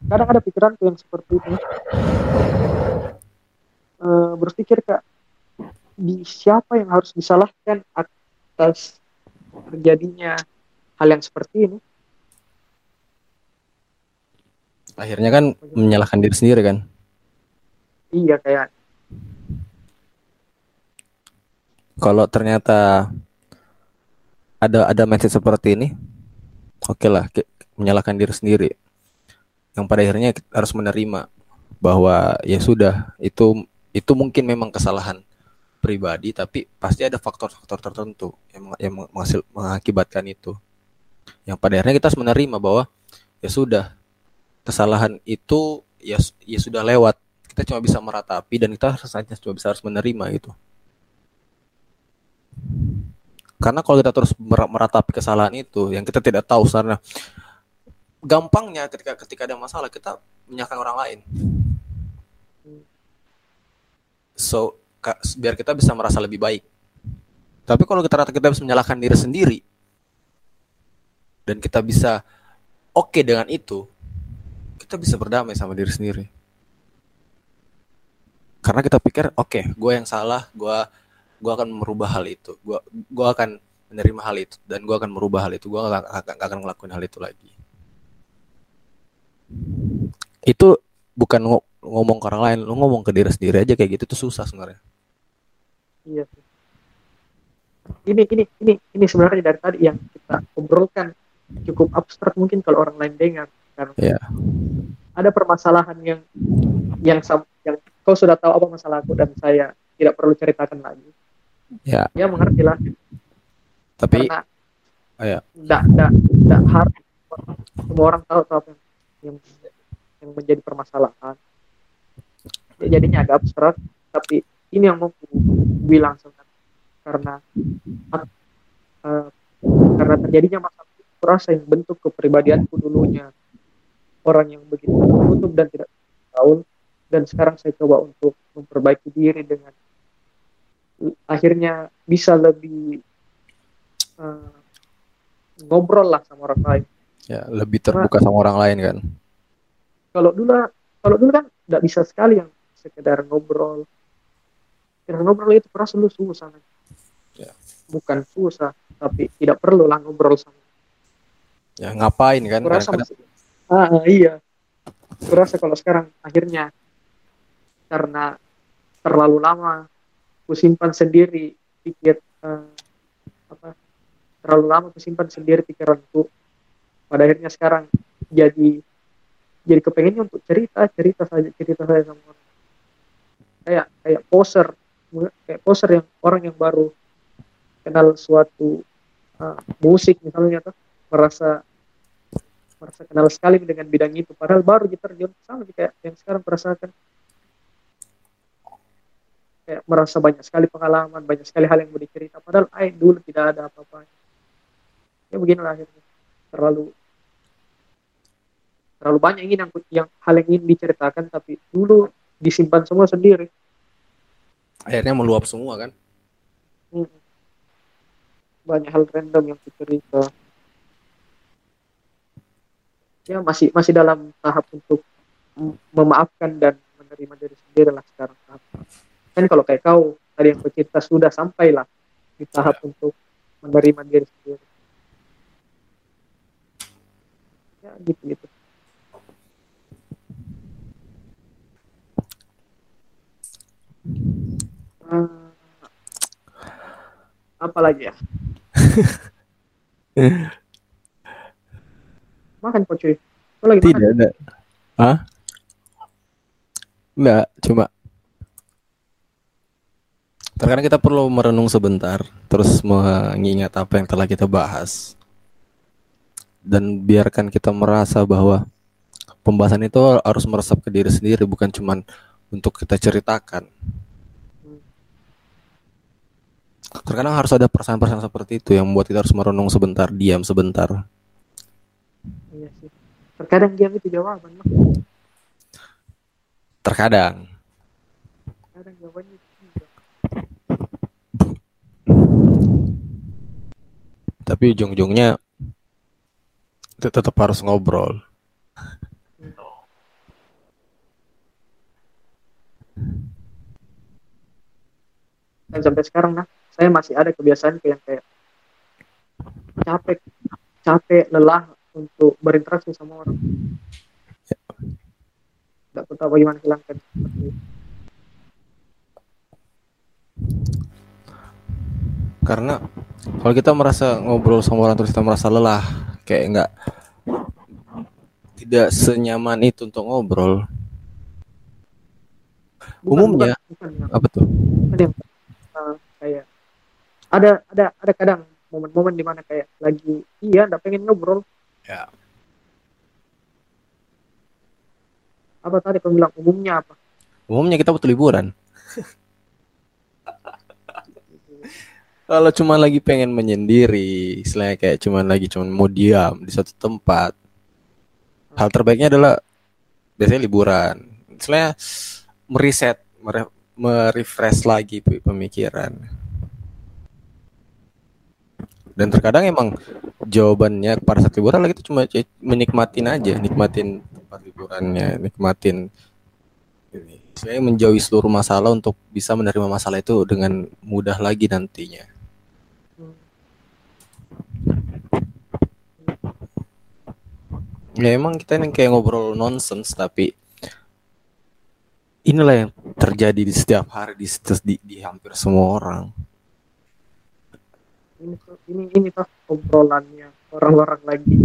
Kadang ada pikiran yang seperti itu. Eh, berpikir kak, di siapa yang harus disalahkan atas terjadinya hal yang seperti ini?
Akhirnya kan menyalahkan diri sendiri kan.
Iya kayak
Kalau ternyata ada ada mindset seperti ini, oke lah ki- menyalahkan diri sendiri. Yang pada akhirnya kita harus menerima bahwa ya sudah itu itu mungkin memang kesalahan pribadi, tapi pasti ada faktor-faktor tertentu yang yang menghasil, mengakibatkan itu. Yang pada akhirnya kita harus menerima bahwa ya sudah kesalahan itu ya ya sudah lewat. Kita cuma bisa meratapi dan kita harus hanya cuma bisa harus menerima gitu. Karena kalau kita terus mer- meratapi kesalahan itu, yang kita tidak tahu sebenarnya, gampangnya ketika ketika ada masalah kita menyalahkan orang lain. So biar kita bisa merasa lebih baik. Tapi kalau kita rata kita bisa menyalahkan diri sendiri dan kita bisa oke dengan itu, kita bisa berdamai sama diri sendiri. Karena kita pikir, oke, gue yang salah, gue gue akan merubah hal itu. Gue gue akan menerima hal itu dan gue akan merubah hal itu. Gue gak, akan gak akan ngelakuin hal itu lagi. Itu bukan ngo- ngomong ke orang lain lu ngomong ke diri sendiri aja kayak gitu tuh susah sebenarnya.
Iya. Ini ini ini ini sebenarnya dari tadi yang kita obrolkan. Cukup abstrak mungkin kalau orang lain dengar karena
Iya.
ada permasalahan yang yang yang kau sudah tahu apa masalahku dan saya tidak perlu ceritakan lagi.
ya
Ya mengertilah
tapi
karena
oh ya
tidak tidak tidak harus semua orang tahu tahu apa yang yang, yang menjadi permasalahan. Ya, jadinya agak abstrak tapi ini yang mau bilang sebenarnya karena eh, karena terjadinya masalah rasa yang bentuk kepribadianku dulunya orang yang begitu tertutup dan tidak tahu. Dan sekarang saya coba untuk memperbaiki diri dengan akhirnya bisa lebih eh, ngobrol lah sama orang lain.
Ya lebih terbuka sama orang lain kan?
Kalau dulu kalau dulu kan tidak bisa sekali yang sekedar ngobrol. Sekedar ngobrol itu perasa lu susah men.
Ya.
bukan susah tapi tidak perlu lah ngobrol sama
ya ngapain kan? Kadang-kadang
ah, ah, iya. Aku rasa kalau sekarang akhirnya. Karena terlalu lama aku sendiri pikir eh, apa terlalu lama aku simpan sendiri pikiranku. Pada akhirnya sekarang jadi jadi kepengennya untuk cerita cerita saja cerita saja sama orang. Kayak kayak poser kayak poser yang orang yang baru kenal suatu uh, musik misalnya tuh merasa merasa kenal sekali dengan bidang itu. Padahal baru kita terjun sama kayak yang sekarang merasakan kayak merasa banyak sekali pengalaman banyak sekali hal yang mau dicerita. Padahal ay dulu tidak ada apa-apa ya beginilah akhirnya. Terlalu terlalu banyak ingin yang, yang hal yang ingin diceritakan tapi dulu disimpan semua sendiri.
Akhirnya meluap semua kan?
Hmm. banyak hal random yang dicerita ya masih masih dalam tahap untuk memaafkan dan menerima diri sendiri lah sekarang. Tahap kan kalau kayak kau tadi yang kau cerita sudah sampailah di tahap untuk menerima diri sendiri. Ya gitu gitu. Hmm, apa lagi ya *laughs* makan kok cuy. Kau lagi makan.
Tidak ada Hah? Enggak, cuma. Terkadang kita perlu merenung sebentar, terus mengingat apa yang telah kita bahas. Dan biarkan kita merasa bahwa pembahasan itu harus meresap ke diri sendiri bukan cuman untuk kita ceritakan. Terkadang harus ada perasaan-perasaan seperti itu yang membuat kita harus merenung sebentar diam sebentar
iya sih terkadang diam itu jawaban Mak.
terkadang
terkadang jawabannya tidak.
tapi ujung-ujungnya tetap harus ngobrol
dan sampai sekarang nah saya masih ada kebiasaan kayak kayak capek capek lelah untuk berinteraksi sama orang tidak tahu bagaimana hilangkan seperti itu.
karena kalau kita merasa ngobrol sama orang terus kita merasa lelah kayak nggak tidak senyaman itu untuk ngobrol
Bukan,
Umumnya.
bukan, bukan,
apa tuh
bukan uh, kayak ada ada ada kadang momen-momen di mana kayak lagi iya nggak pengen ngobrol
Ya.
apa tadi kamu bilang umumnya apa?
Umumnya kita butuh liburan. *laughs* Kalau cuma lagi pengen menyendiri istilahnya kayak cuma lagi cuma mau diam di satu tempat hal terbaiknya adalah biasanya liburan. Istilahnya meriset mere- merefresh lagi pe- pemikiran dan terkadang emang jawabannya pada saat liburan lagi itu cuma menikmatin aja nikmatin tempat liburannya nikmatin ini. Saya menjauhi seluruh masalah untuk bisa menerima masalah itu dengan mudah lagi nantinya. Ya emang kita yang kayak ngobrol nonsens tapi inilah yang terjadi di setiap hari di, di, di hampir semua orang
ini ini ini tuh obrolannya orang-orang lagi.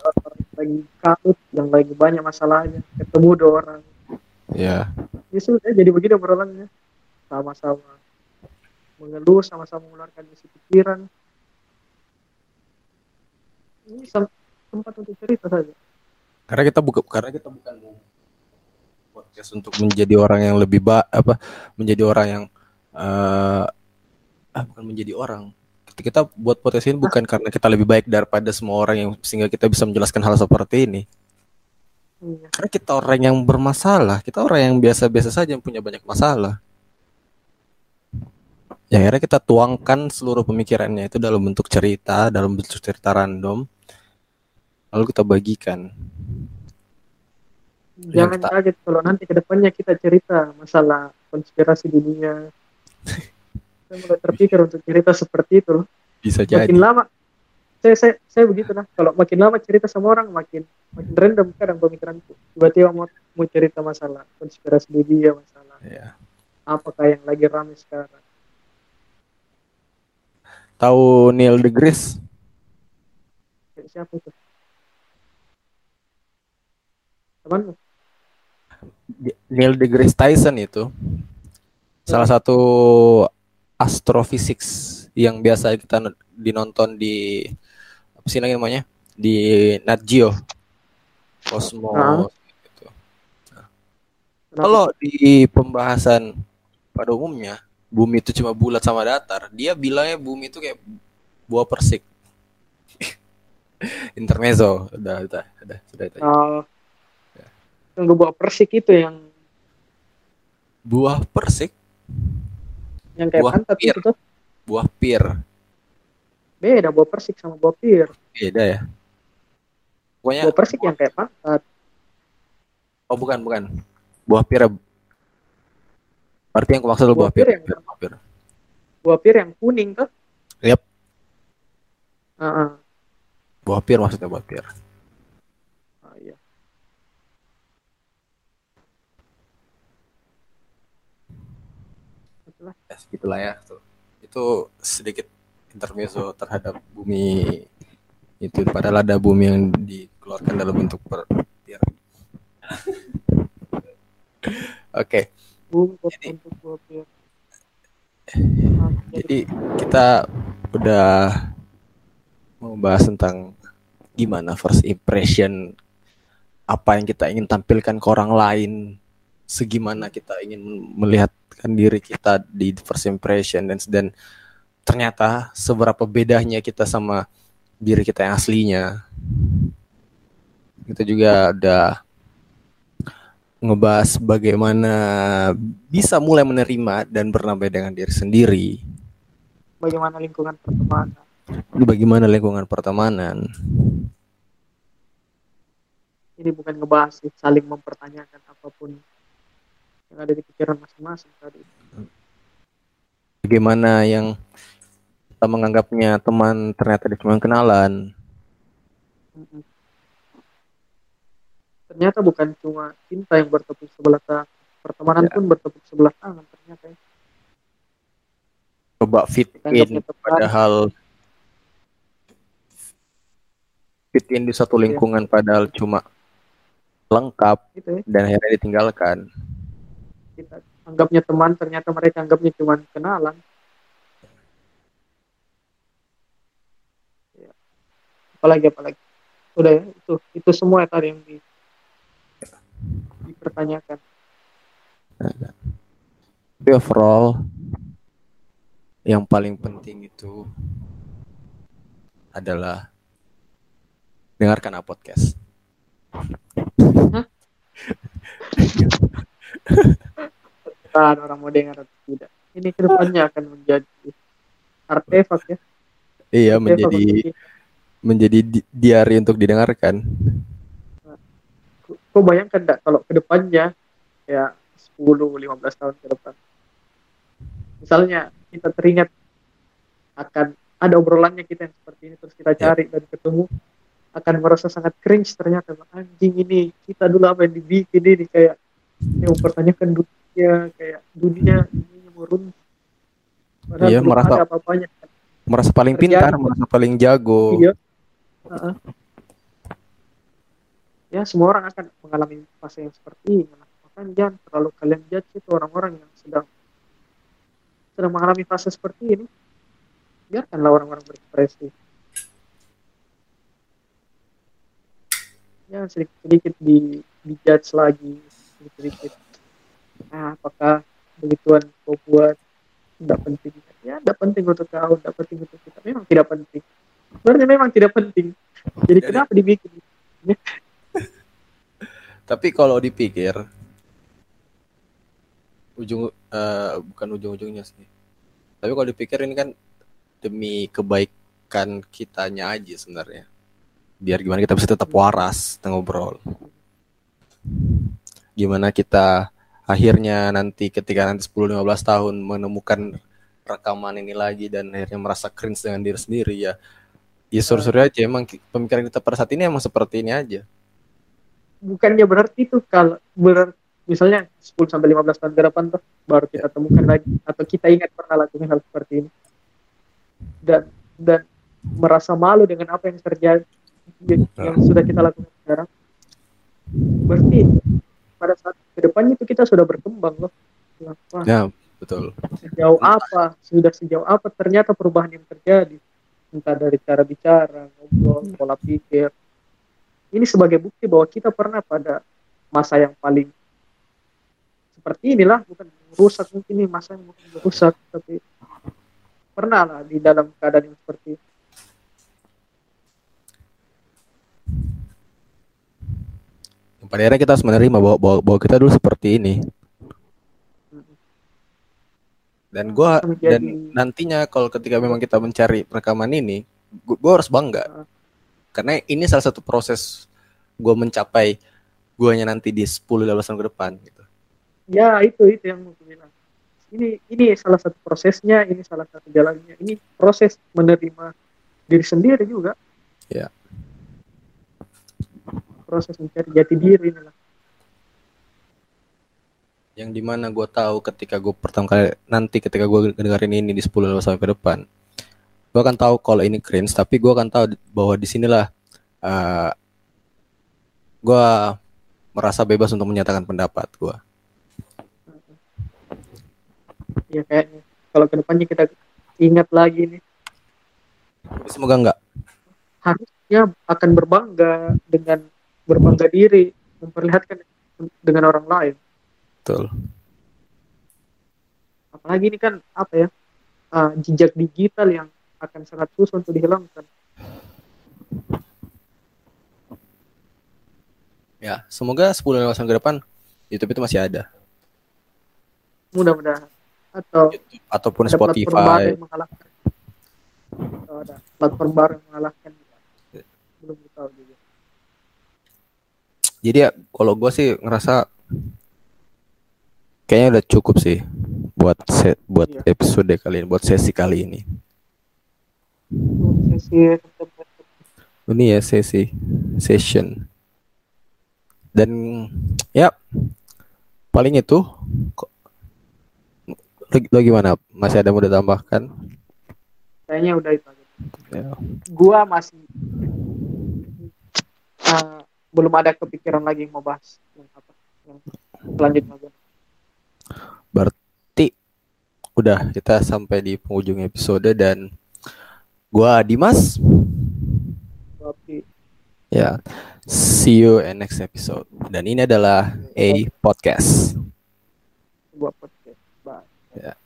Orang lagi kalut yang lagi banyak masalahnya. Ketemu dua orang.
Ya.
Ya sudah jadi begini obrolannya. Sama-sama mengeluh sama-sama mengeluarkan isi pikiran. Ini tempat untuk cerita saja.
Karena kita buka karena kita bukan podcast untuk menjadi orang yang lebih ba apa menjadi orang yang eh ah, bukan menjadi orang kita, buat podcast ini bukan karena kita lebih baik daripada semua orang yang sehingga kita bisa menjelaskan hal seperti ini.
Iya.
Karena kita orang yang bermasalah. Kita orang yang biasa-biasa saja yang punya banyak masalah. Ya akhirnya kita tuangkan seluruh pemikirannya itu dalam bentuk cerita dalam bentuk cerita random. Lalu kita bagikan.
Jangan
kita-
kaget kalau nanti ke depannya kita cerita masalah konspirasi dunia *laughs* saya mulai terpikir untuk cerita seperti itu. Loh
bisa jadi.
makin lama saya saya saya begitu lah. Kalau makin lama cerita sama orang makin makin random kadang pemikiranku. Tiba-tiba mau mau cerita masalah konspirasi dunia masalah
ya.
apakah yang lagi ramai sekarang.
Tahu Neil deGrasse?
Siapa itu? Temanmu
Neil deGrasse Tyson itu. Salah satu astrofisik yang biasa kita dinonton di apa sih namanya di Nat Geo Cosmos
Ah.
gitu. Kalau di pembahasan pada umumnya bumi itu cuma bulat sama datar, dia bilangnya bumi itu kayak buah persik. *laughs* Intermezzo, udah, udah, udah, sudah itu.
Oh, yang bawa persik itu yang
Buah persik,
yang kayak
Buah
pantat
pir.
itu tuh
buah pir,
beda buah persik sama buah pir
beda ya. Pokoknya,
buah persik yang kayak pantat
oh bukan, bukan, buah pir. Berarti yang maksud
Buah
buah pir.
pir yang-
Buah pir.
buah pir yang kuning tuh
Yap.
Ah, ah.
Buah pir maksudnya buah pir.
Ah, iya. Itulah.
Ya, segitulah ya. Tuh. Itu sedikit intermezzo terhadap bumi itu padahal ada bumi yang dikeluarkan dalam bentuk per. *laughs* Oke,
Bungkus
Jadi-
jadi
jadi kita udah mau bahas tentang gimana first impression apa yang kita ingin tampilkan ke orang lain segimana kita ingin melihatkan diri kita di first impression dan dan ternyata seberapa bedanya kita sama diri kita yang aslinya kita juga udah ngebahas bagaimana bisa mulai menerima dan bernamai dengan diri sendiri.
Bagaimana lingkungan pertemanan.
Bagaimana lingkungan pertemanan.
Ini bukan ngebahas saling mempertanyakan apa pun yang ada di pikiran masing-masing tadi.
Bagaimana yang kita menganggapnya teman ternyata dia cuma kenalan.
Ternyata bukan cuma cinta yang bertepuk sebelah tangan pertemanan ya. pun bertepuk sebelah tangan ternyata ya.
coba fit in padahal fit in di satu iya. lingkungan ya. padahal cuma lengkap gitu ya. dan akhirnya ditinggalkan
kita anggapnya teman ternyata mereka anggapnya cuma kenalan ya. apalagi apalagi udah ya itu itu semua tadi yang di dipertanyakan.
Tapi overall yang paling penting itu adalah dengarkan A podcast. *laughs*
Kan orang mau dengar atau tidak. Ini ke depannya akan menjadi artefak ya.
Iya artefak menjadi menjadi di diari untuk didengarkan
kau bayangkan enggak kalau ke depannya ya 10-15 tahun ke depan misalnya kita teringat akan ada obrolannya kita yang seperti ini terus kita cari yeah. dan ketemu akan merasa sangat cringe ternyata anjing ini kita dulu apa yang dibikin ini kayak yang mempertanyakan dunia kayak dunia murun
padahal iya, merasa ada apa-apanya. merasa paling pintar merasa paling jago. Iya. Uh -uh
ya semua orang akan mengalami fase yang seperti ini. Maka jangan terlalu kalian judge itu orang-orang yang sedang sedang mengalami fase seperti ini. Biarkanlah orang-orang berekspresi. Ya sedikit-sedikit di di judge lagi sedikit-sedikit nah apakah begituan kau buat? Tidak penting. Ya tidak penting untuk kau tidak penting untuk kita. Memang tidak penting. Sebenarnya memang tidak penting. Jadi kenapa dibikin *laughs*
tapi kalau dipikir ujung uh, bukan ujung-ujungnya sih. Tapi kalau dipikir ini kan demi kebaikan kitanya aja sebenarnya. Biar gimana kita bisa tetap waras ngobrol. Gimana kita akhirnya nanti ketika nanti 10 15 tahun menemukan rekaman ini lagi dan akhirnya merasa cringe dengan diri sendiri ya. Ya suruh-suruh aja. Emang pemikiran kita pada saat ini emang seperti ini aja.
Bukannya berarti itu kalau ber misalnya 10 sampai 15 tahun ke depan tuh baru kita temukan lagi atau kita ingat pernah lakukan hal seperti ini. Dan dan merasa malu dengan apa yang terjadi yang sudah kita lakukan sekarang. Berarti pada saat ke depannya itu kita sudah berkembang loh.
Wah, ya betul.
Sejauh apa? Sudah sejauh apa ternyata perubahan yang terjadi? Entah dari cara bicara ngobrol pola pikir. Ini sebagai bukti bahwa kita pernah pada masa yang paling seperti inilah bukan rusak mungkin ini masa yang mungkin rusak tapi pernah lah di dalam keadaan yang seperti itu.
Pada akhirnya kita harus menerima bahwa, bahwa, bahwa kita dulu seperti ini dan gue dan nantinya kalau ketika memang kita mencari rekaman ini gue harus bangga karena ini salah satu proses gue mencapai guanya nanti di 10 15 tahun ke depan gitu.
Ya, itu itu yang mau bilang. Ini ini salah satu prosesnya, ini salah satu jalannya. Ini proses menerima diri sendiri juga.
Ya.
Proses mencari jati diri inilah.
Yang di mana gue tahu ketika gue pertama kali nanti ketika gue dengerin ini di 10 15 tahun ke depan, gue akan tahu kalau ini cringe tapi gue akan tahu bahwa di sinilah uh, gue merasa bebas untuk menyatakan pendapat gue
ya kayaknya. Kalau ke depannya kita ingat lagi nih.
Semoga enggak.
Harusnya akan berbangga dengan berbangga diri memperlihatkan dengan orang lain.
Betul.
Apalagi ini kan apa ya uh, jejak digital yang akan sangat susah untuk dihilangkan.
Ya semoga 10 tahun ke depan YouTube itu masih ada.
Mudah-mudahan. Atau
YouTube ataupun
ada platform baru
Spotify
yang mengalahkan. Atau ada platform baru yang mengalahkan. Belum tahu juga
jadi ya kalau gue sih ngerasa kayaknya udah cukup sih buat se buat
Iya.
episode kali ini buat sesi kali ini.
Sesi
ini ya sesi session. Dan ya paling itu kok lo, gimana? Masih ada mau ditambahkan?
Kayaknya udah itu aja.
Ya.
gua masih uh, belum ada kepikiran lagi yang mau bahas yang apa yang selanjutnya gua.
berarti udah kita sampai di penghujung episode dan gua Dimas
tapi
ya see you in next episode. Dan ini adalah a podcast.
Buat podcast. Bye.
Ya